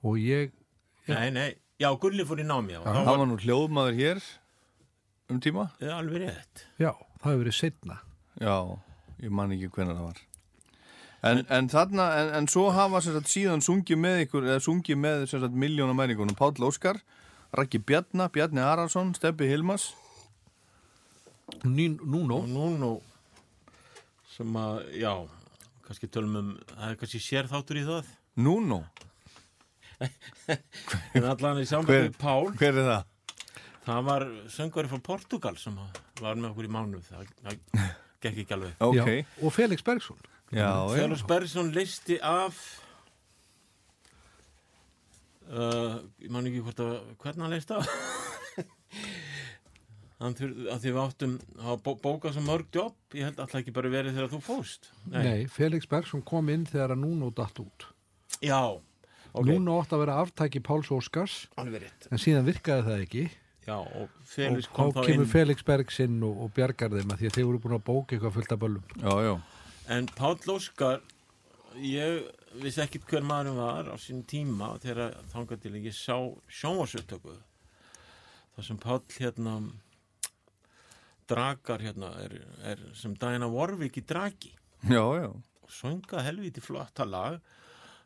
og ég, Nei, nei, já, Gulli fór í námi það var var nú hljóðmaður hér um tíma. Það alveg rétt. Já, það hefur verið setna. já, ég man ekki hvenær það var. En, en þarna en, en svo hafa sem sagt, síðan sungið með ykkur eða sungið með sem sagt, miljónamæringunum Páll Óskar, Raggi Bjarna Bjarni Arason, Steppi Hilmas Nín, núnó, og nú nú sem að, já kannski tölum um, það er kannski sér þáttur í það. Núno, en allan í sambandi Pál. hver er það? það var söngari frá Portugal sem var með okkur í mánuð. Það, það gekk ekki alveg. Ok, já, og Felix Bergson. já, já, Felix Bergson listi af uh, ég man ekki hvort að hvernig hann það hann þurfti að því við áttum að bó, bóka svo mörg jobb, ég held alltaf ekki bara verið þegar þú fóst Nei, Felix Bergson kom inn þegar að Núno datt út. já, ok, Núno átt að vera aftæki Páls Óskars, en síðan virkaði það ekki. já, og Felix og kom þá þá kemur inn Felix Bergs inn og, og bjargar þeim að því að þeir voru búin að bóka eitthvað fullt af böllum. Já, já. En Páll Óskar, ég vissi ekkit hver maðurinn var á sín tíma þegar þangað til ég sá sjónvarsuttöku. Það sem Páll hérna dragar hérna er, er sem Diana Warwick í dragi Já, já. og sönga helviti flotta lag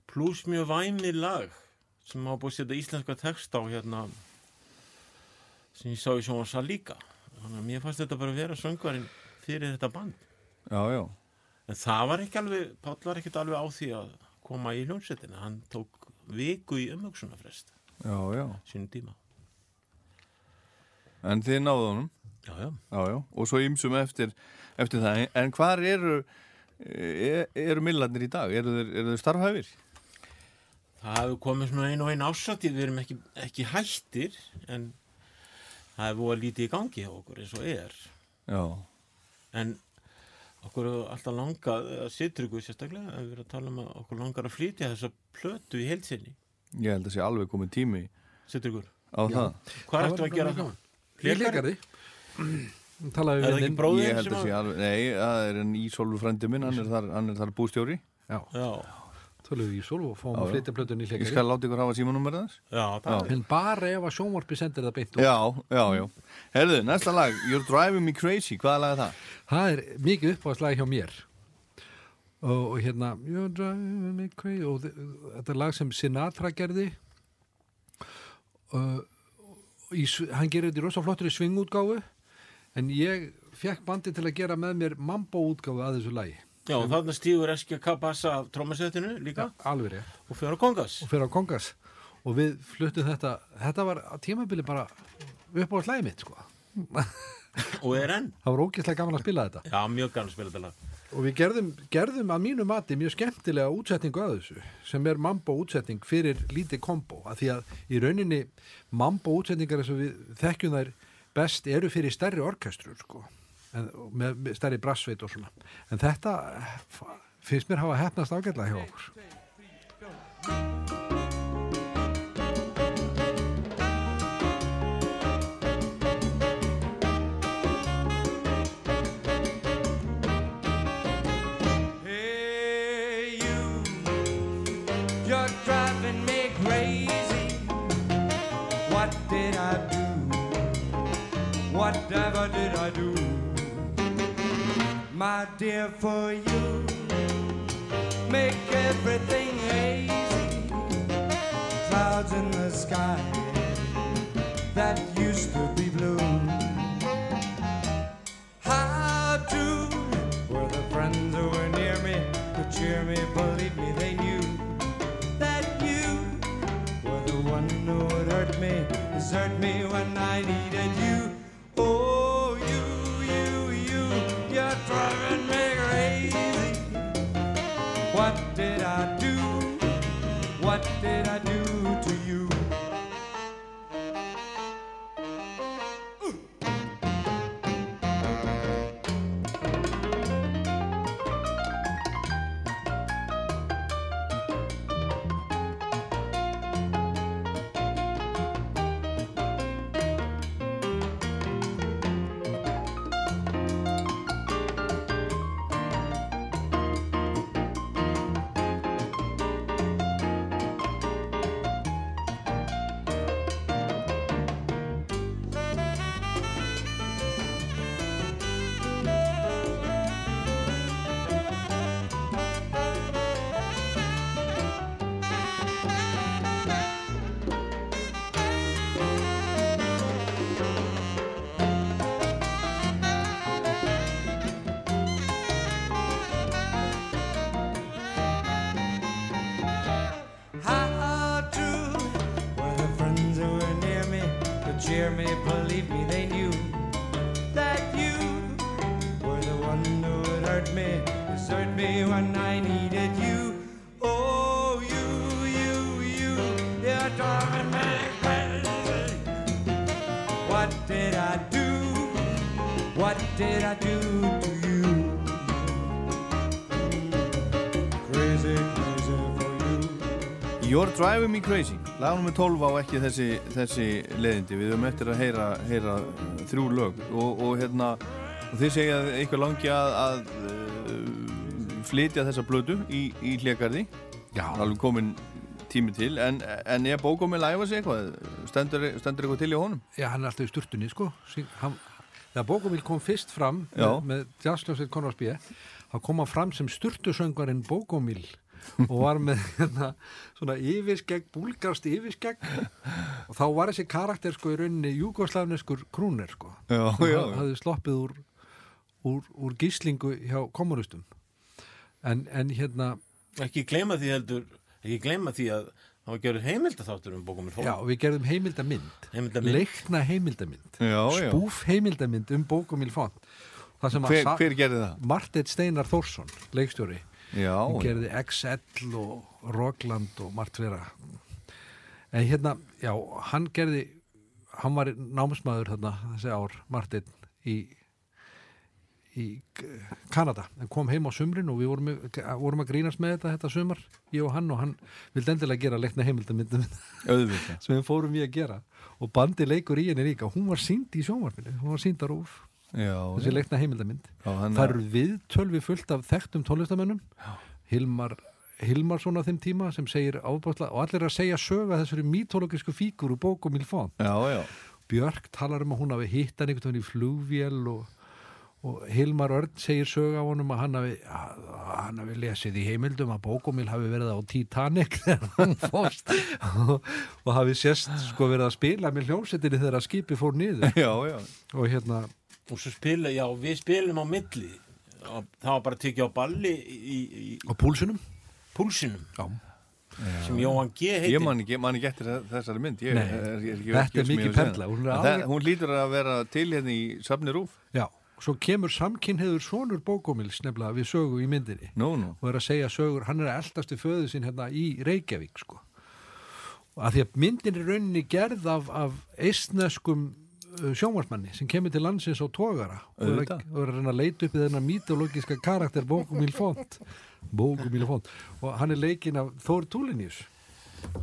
pluss mjög væmi lag sem hafa búið að setja íslenska text á hérna sem ég sá í sjónvarsal líka. Þannig að mér fannst þetta bara að vera söngarinn fyrir þetta band. Já, já. En það var ekki alveg, Páll var ekkert alveg á því að koma í hljómsveitina. Hann tók viku í umhugsunarfrest Já, já. sínum tíma. En þið náðu honum. Já, já. Já, já. Og svo ymsum eftir, eftir það. En hvar eru, er, eru millarnir í dag? Eru þeir starfhæfir? Það hefur komið svona einu og einu ásatið, við erum ekki, ekki hættir, en það hefur búið lítið í gangi hjá okkur eins og er. Já. En okkur hefur alltaf langað, að sitrugu sérstaklega, að við erum að tala um að okkur langar að flytja þessa plötu í heilsinni. Ég held að sé alveg komið tími Sitrugur, á það. hvað Það ertu að gera það? Leikari. Talaði Er við það bróðir Ég held að sé alveg, nei, það er en Ísólfur frændi minn, hann er þar, hann er þar bústjóri. Já, Já, talaði við í Sól og fáum Já, að flytja plötun í Ég leikari. skal láta ykkur hafa símanúmerið þess. já, það er En bara ef að sjónvarpi sendir það beint út. Já, já, já. Herðu, næsta lag, You're Driving Me Crazy, hvaða lag er það? Það er mikið uppáðslega hjá mér og, og hérna You're driving me crazy og þetta er lag sem Sinatra gerði og, og í, hann gerir þetta í rosa flottur í svingútgáfu en ég fekk bandi til að gera með mér mambo útgáfu að þessu lagi Já, og stígur SGK bassa af trómasettinu líka. Alveg rétt. Og fyrir á kongas. og fyrir á kongas. Og við fluttum þetta þetta var á tímabili bara uppáðslega mitt sko. Og er enn. það var ógeðslega gaman að spila þetta. Já, mjög gaman að spila þetta lag. Og við gerðum, gerðum að mínu mati mjög skemmtilega útsetningu að þessu sem er mambo útsetning fyrir lítið kombo. Að því að í rauninni mambo útsetningar eins og við þekkjum þær best eru fyrir stærri orkestrur sko en, með, með stærri brassveit og svona en þetta f- finnst mér hafa hefnast ágætlega hjá okkur. What? Whatever did I do? My dear, for you, make everything Driving Me Crazy lagunum með 12 á ekki þessi, þessi leðindi, við höfum eftir að heyra, heyra þrjú lög og, og hérna og þið segja að eitthvað langi að, að uh, flytja þessa blödu í, í hlégarði Já. alveg komin tími til en, en er bókomil að æfa sig eitthvað stendur, stendur eitthvað til í honum Já, hann er alltaf í sturtunni, sko. Hann, þegar Bókumil kom fyrst fram Já. með, með jazzljósið Conrad B. þá kom hann fram sem sturtusöngvarinn Bókumil og var með hérna, svona yfirskegg, búlgarst yfirskegg og þá var þessi karakter sko í rauninni júgoslavneskur krúner sko. Já, sem hafði sloppið úr, úr, úr gíslingu hjá kommunistum en, en hérna Ekki gleyma því heldur, ekki gleyma því að það var gjörður heimildaþáttur um bókumir fólk. Já, við gerðum heimildamind, Heimildamynd. leikna heimildamind, Já, já. spúf heimildamind um bókumil font. Það sem að Hver- hver gerði það? Marteinn Steinar Þórsson, leikstjóri. Já, Hann já. gerði XL og Rockland og margt vera. En hérna, já, hann gerði, hann var námsmaður þarna þessi ár, Marteinn, í í Kanada. En kom heim á sumrin og við vorum, vorum að grínast með þetta þetta sumar, ég og hann og hann vildi endilega gera leikna heimildamindum sem við fórum í að gera. Og bandi leikur í henni líka. Hún var sínd í sjónvarpinu, hún var sínd á rúf Já, þessi leikna heimildamind það er- eru viðtöl við fullt af þekktum tónlistamönnum Hilmar Hilmarsson á þeim tíma sem segir ábúrslega og allir að segja söga þessari mítológisku fígur úr bókum já. Björk talar um að hún hafi hitt hann einhvern veginn í flugvél og, og Hilmar Örn segir sög á honum að hann hafi, að, hann hafi lesið í heimildum að Bókumil hafi verið á Titanic þegar hann fórst og, og hafi sérst sko verið að spila með hljómsettinni þegar að skipi fór niður. Já, já. og hérna Og svo spila, já, við spilum á milli. Og Það var bara að tekja á balli í, í, á púlsunum púlsinum. Já. Sem Jóhann G. heitir. Ég man ekki, man ekki eftir þessari mynd ég, er, er, ekki, þetta er perla, hana. hún alveg- hún lítur að vera til hérna í Safni Rúf Já, svo kemur samkynniður sonur Bókumils nefnilega við sögu í myndinni Nú, nú. og er að segja sögur, hann er að eldast við föðu sín hérna í Reykjavík sko. að því að myndin er rauninni gerð af, af eistneskum sjónvarsmanni sem kemur til landsins á tógara og er, og er að reyna að leita upp í þennan mítológiska karakter Bókumil Font. Bókumil Font. Og hann er leikinn af Þór Túlinius.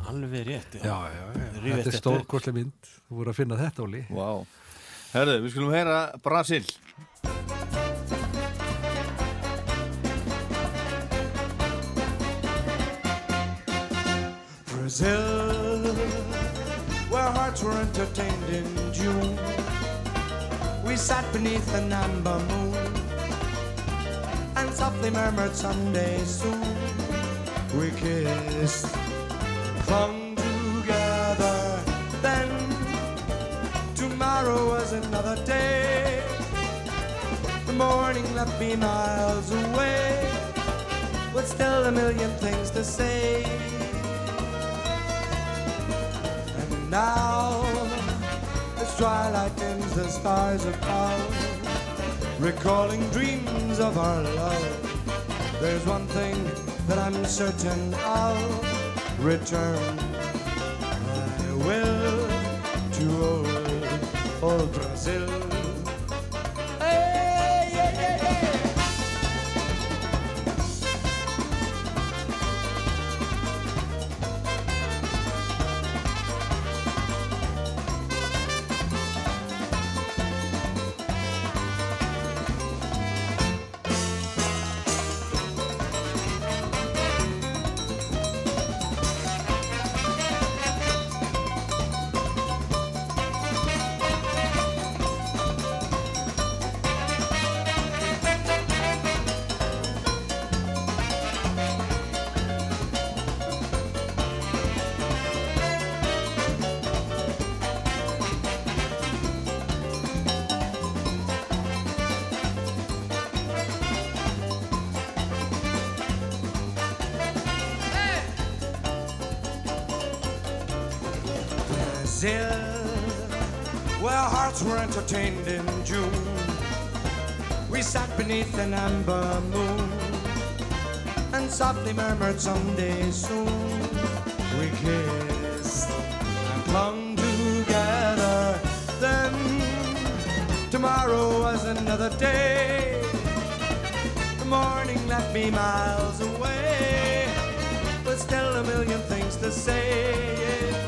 Alveg rétt, já, já, já. Þetta er þetta stórkostlega mynd. Þú voru að finna þetta Óli. Vá. Herðu, við skulum heyra Brasil. Brazil, hearts were entertained in June. We sat beneath an amber moon and softly murmured someday soon. We kissed, clung together. Then tomorrow was another day. The morning left me miles away, with still a million things to say. Now, as twilight ends, the stars apart, recalling dreams of our love. There's one thing that I'm certain of return. I will to old, old Brazil. Entertained in June. We sat beneath an amber moon and softly murmured someday soon. We kissed and clung together. Then tomorrow was another day. The morning left me miles away, but still a million things to say.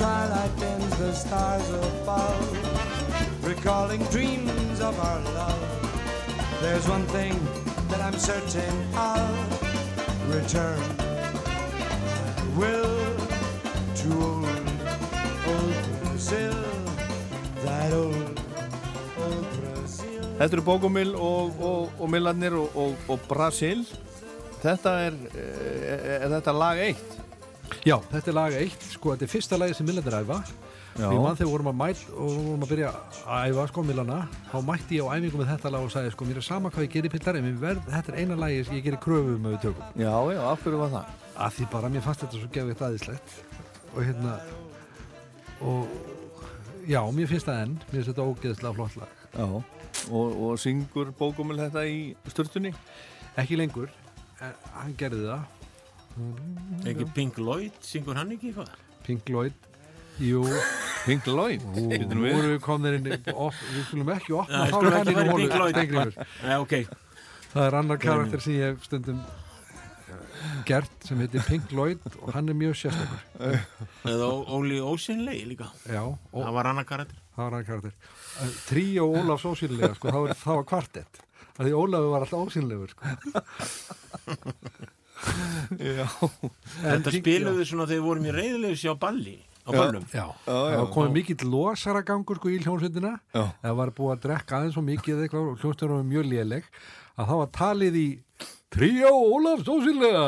Twilight dims the stars above, recalling dreams of our love, there's one thing that I'm certain of return. Will to old, old Brazil, that old, old Brazil. Þetta eru Bókumil og, og, og Millarnir og, og, Brasil Þetta er, er, er þetta lag eitt Já, þetta er lag eitt, sko, þetta er fyrsta lagi sem Millanir æfa Já. Því mann þegar við vorum að mæl og vorum að byrja að æfa sko Millana þá mætti ég á æfingu með þetta lag og sagði sko mér er sama hvað ég gerir pillar en mér verð, þetta er eina lagi sem ég gerir kröfu um að við tökum Já, já, af hverju var það? að því bara mér fannst þetta svo gefið aðeinslegt og hérna og já, mér finnst það enn mér finnst þetta ógeðslega flott lag Já, og, og syngur Bókumil þetta í sturtunni? ekki lengur, en hann gerði það Ekki Pink Lloyd, syngur hann ekki eitthvað? Pink Lloyd Jú, Pink Lloyd Ú, nú við. erum við komnir inn við skulum ekki opna þá Pink Lloyd. Steingrímur. Nei, ok. Það er annar karakter sem ég hef stundum eh, gert sem heitir Pink Lloyd og hann er mjög sérstakur Eða Óli Ósynlegi líka. Já, Það var annar karakter. það var annar karakter Eh, Tríó Ólafs ósynlega, sko, það var, kvartett af því Ólafur var alltaf ósynlegur sko. Já, Þetta spiluðu svona þegar við vorum í reyðilegu sér á balli, á ballum. Já, það komið mikill losaragangur sko í hljónsveitina Já. það var búið að drekka aðeins og mikið eða eitthvað og hljónsveitina var mjög léleg. Að það var talið í Tríó Ólafs ósynlega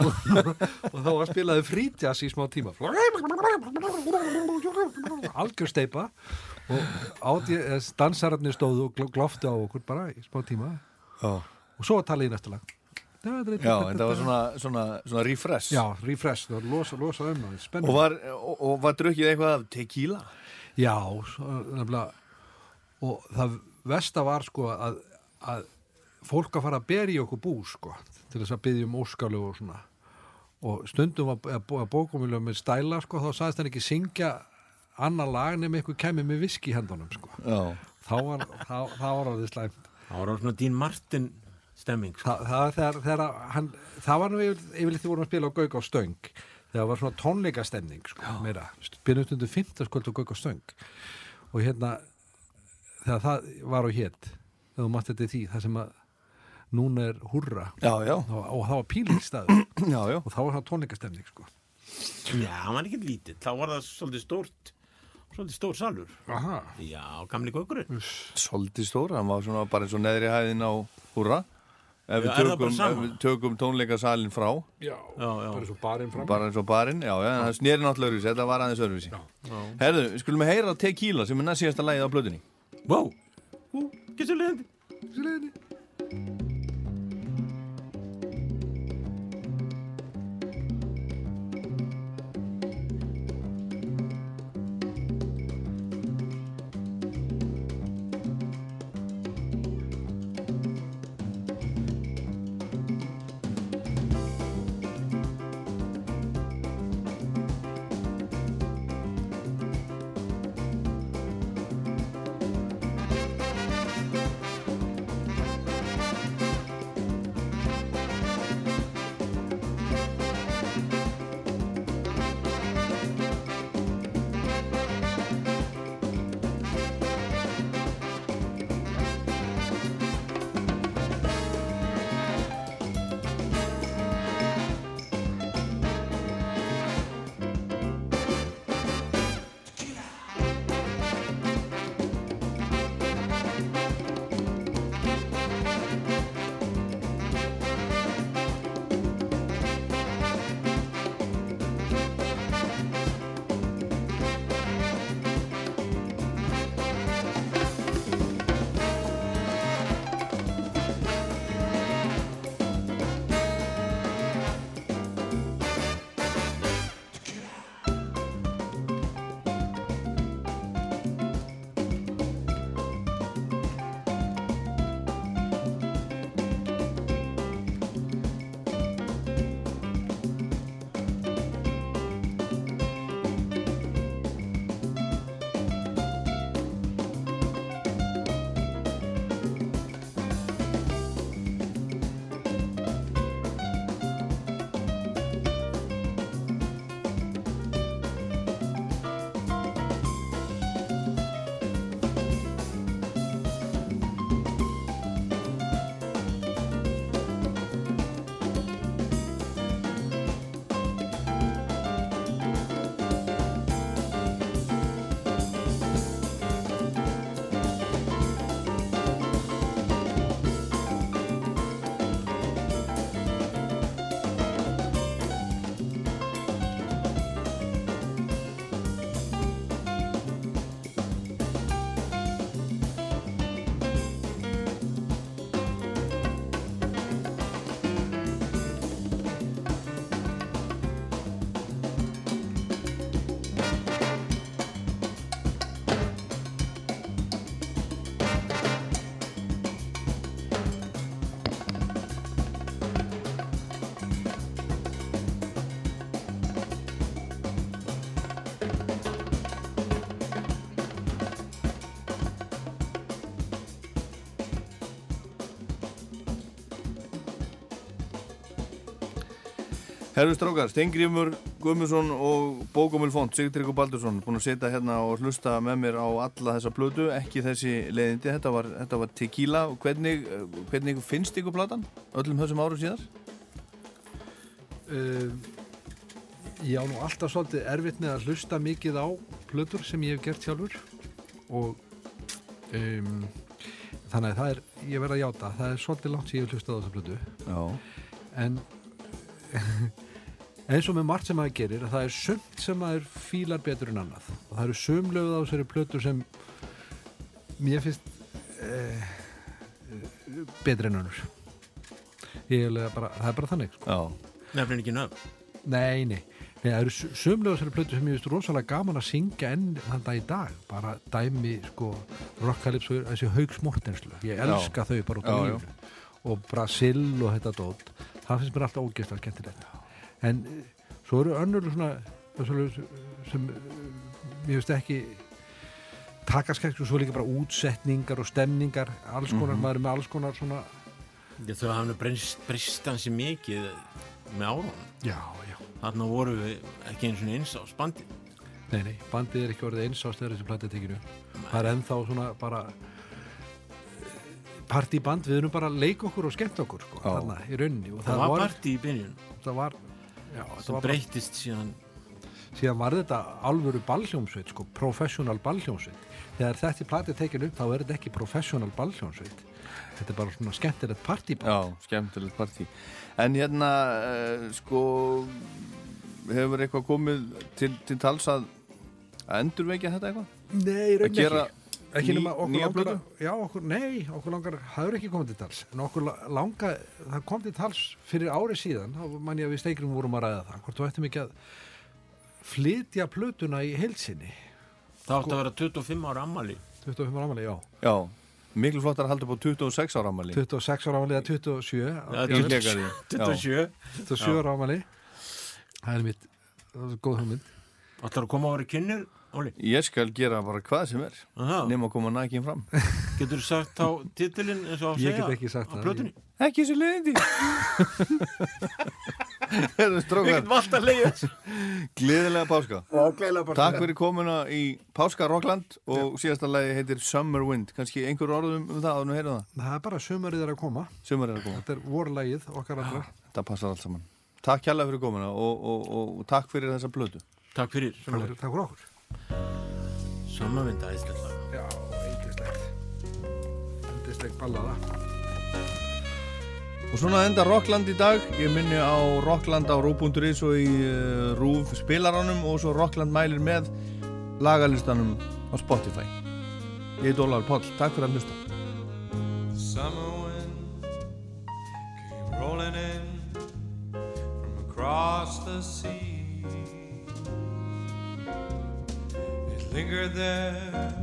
og, þá var spilaði frítjas í smá tíma. Algjör steipa og dansararnir stóðu og gl- gloftu á okkur bara í smá tíma. Já. og svo var talið í næsta lag þetta var svona, svona, svona refresh. Já, refresh, það var losa, losa um það, Og spennandi var, og, og var drukkið eitthvað af tequila? Já, nefnilega og það versta var sko að, að fólk að fara að bera í okkur bú sko, til þess að byggja um óskalu og svona. Og stundum að, bókumilja með stæla sko, þá sagðist hann ekki syngja annar lag nema eitthvað kemur með viski í hendunum sko. Já, þá var, þá, þá var það slæmt. Það var svona Dín Martin stemming. sko. það, það, þegar, þegar hann, það var nú yfir, yfirleitt því vorum að spila á Gauk á Stöng þegar var svona tónleikastemning sko, meira, spilum stundu 15 skvöld á Gauk á Stöng og hérna þegar það var á hétt þegar þú mátt þetta í því, það sem að núna er hurra já, já, og, og það var pílið staður já, já. og þá var það tónleikastemning sko. Já, hann var ekki lítill. Þá var það svolítið stórt, svolítið stór salur. Aha. Já, gamli gökurinn. Svolítið stóra, hann var svona bara eins og neðri hæðin á húra Ef við tökum, tökum tónleikasalinn frá. Já, Já, já. bara svo barinn fram. Bara eins og barinn, já, já, en það sneri náttúrulega öðruvísi, þetta var aðeins öðruvísi. Herðu, við skulum heyra Tequila sem er næst síðasta lagið á blöðunni Vá, ú, getur leiðandi. Herru strákar, Stengrimur Guðmundsson og Bókomil Font, Sigtryggur Baldursson búin að setja hérna og hlusta með mér á alla þessa plötu, ekki þessi leiðindi. Þetta var, þetta var tequila. Og hvernig, hvernig finnst ykkur platan öllum þessum árum síðar? uh, ég á nú alltaf svolítið erfitt með að hlusta mikið á plötur sem ég hef gert sjálfur og um, þannig að það er, ég verð að játa það er svolítið langt sem ég hef hlustað á þessa plötu. Já, en eins og með margt sem maður gerir að það er sumt sem maður fílar betur en annað. Og það eru sumlöguð á þessari plötu sem mér finnst eh, betri en önnur. Er bara, það er bara þannig sko. já, Nefnir ekki nöfn. nei, nei, nei, það eru sumlöguð á þessari plötu sem ég finnst rosalega gaman að syngja enn þann dag í dag, bara dæmi sko, rockalips og þessi haugs mortenslu, ég elska þau bara út af Já, já. lífinu. Og Brasil og þetta dót. Það finnst mér alltaf ógeðslega skemmtilegt en eh, svo eru önnur svona sem eh, mér finnst ekki takaskækt og svo líka bara útsetningar og stemningar alls konar, Mhm. maður er með alls konar svona Ég, þau hafði breyst, hansi mikið með árunum. já, já, Þarna voru við ekki eins og eins á spandi. nei, nei, bandið er ekki orðið eins á þegar þessi platið tekinu það er ennþá svona bara partyband, við erum bara að leika okkur og skemmt okkur sko, Já. þarna í rauninni og Það var partí í byrjun það var, já, það sem breytist síðan. Síðan var þetta alvöru ballhljómsveit sko, professional ballhljómsveit. Þegar þetta platið tekin upp þá er þetta ekki professional ballhljómsveit. Þetta er bara svona skemmtilegt partyband já, skemmtilegt partí. En hérna, uh, sko hefur eitthvað komið til, til tals að að endurvekja þetta eitthvað? Nei, Að gera ekki nema okkur nýja langar að- já, okkur, nei, okkur langar það er ekki komið til tals en okkur la- langa, það kom til tals fyrir ári síðan, þá man ég að við steikrum vorum að ræða það, hvort þú ættum ekki að flytja plötuna í heilsinni Það átti að vera 25 ára ammali 25 ára ámali, já. Já, miklu flottar að halda upp á 26 ára ammali 26 ára ámali eða 27 Já. Já. 27 27 ára ámali það er mitt, það er góð hugmynd. Ætlar að koma á að vera kynir, Óli. Ég skal gera bara hvað sem er Aha. nema að koma nækinn fram. Getur þú sagt þá titilinn eins og að Ég segja? get ekki sagt á það. plötunni? Ekki þessu leiðindi Við strókar. Getum alltaf leiðið Gleðilega páska. Já, gleðilega páska. Takk fyrir komuna í Páska Rockland og síðasta lagi heitir Summer Wind. Kannski einhver orðum um það að nú heyrðu það? Það er bara sumarið er að koma. Sumar er að koma. Þetta er vorlægið okkar allra. Það passar allt saman. Takk kjærlega fyrir komuna og, og, og, og takk fyrir þessa blötu Takk fyrir takk fyrir. Takk fyrir okkur Summervinda æðislega Já, eindislegt Eindislegt ballaða. Og svona enda Rockland í dag. Ég minni á Rockland á Rú.is og í uh, Rúf spilaranum og svo Rockland mælir með lagalistanum á Spotify. Ég heit Ólar Páll, takk fyrir að hlusta. Summer wind came rolling in from across the sea. It lingered there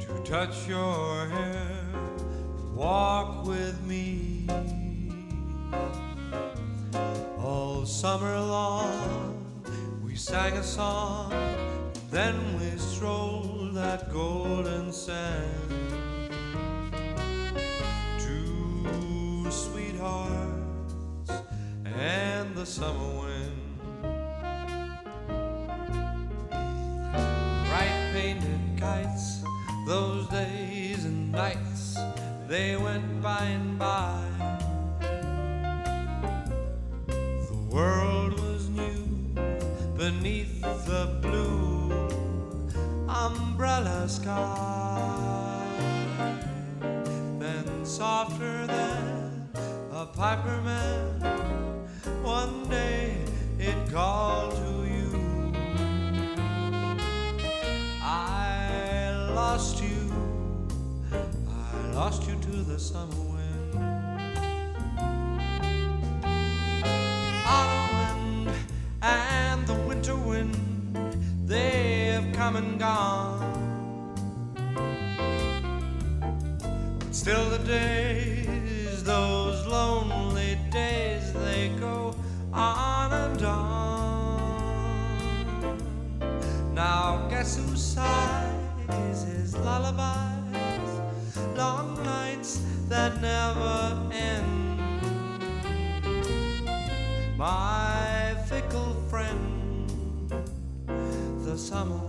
to touch your hair walk with me. All summer long we sang a song, then we strolled that golden sand. Two sweethearts and the summer wind. Those days and nights, they went by and by. The world was new beneath the blue umbrella sky. Then softer than a piper man, one day it called summer wind. Autumn wind and the winter wind, they have come and gone. But still the days, never end. My fickle friend, the summer.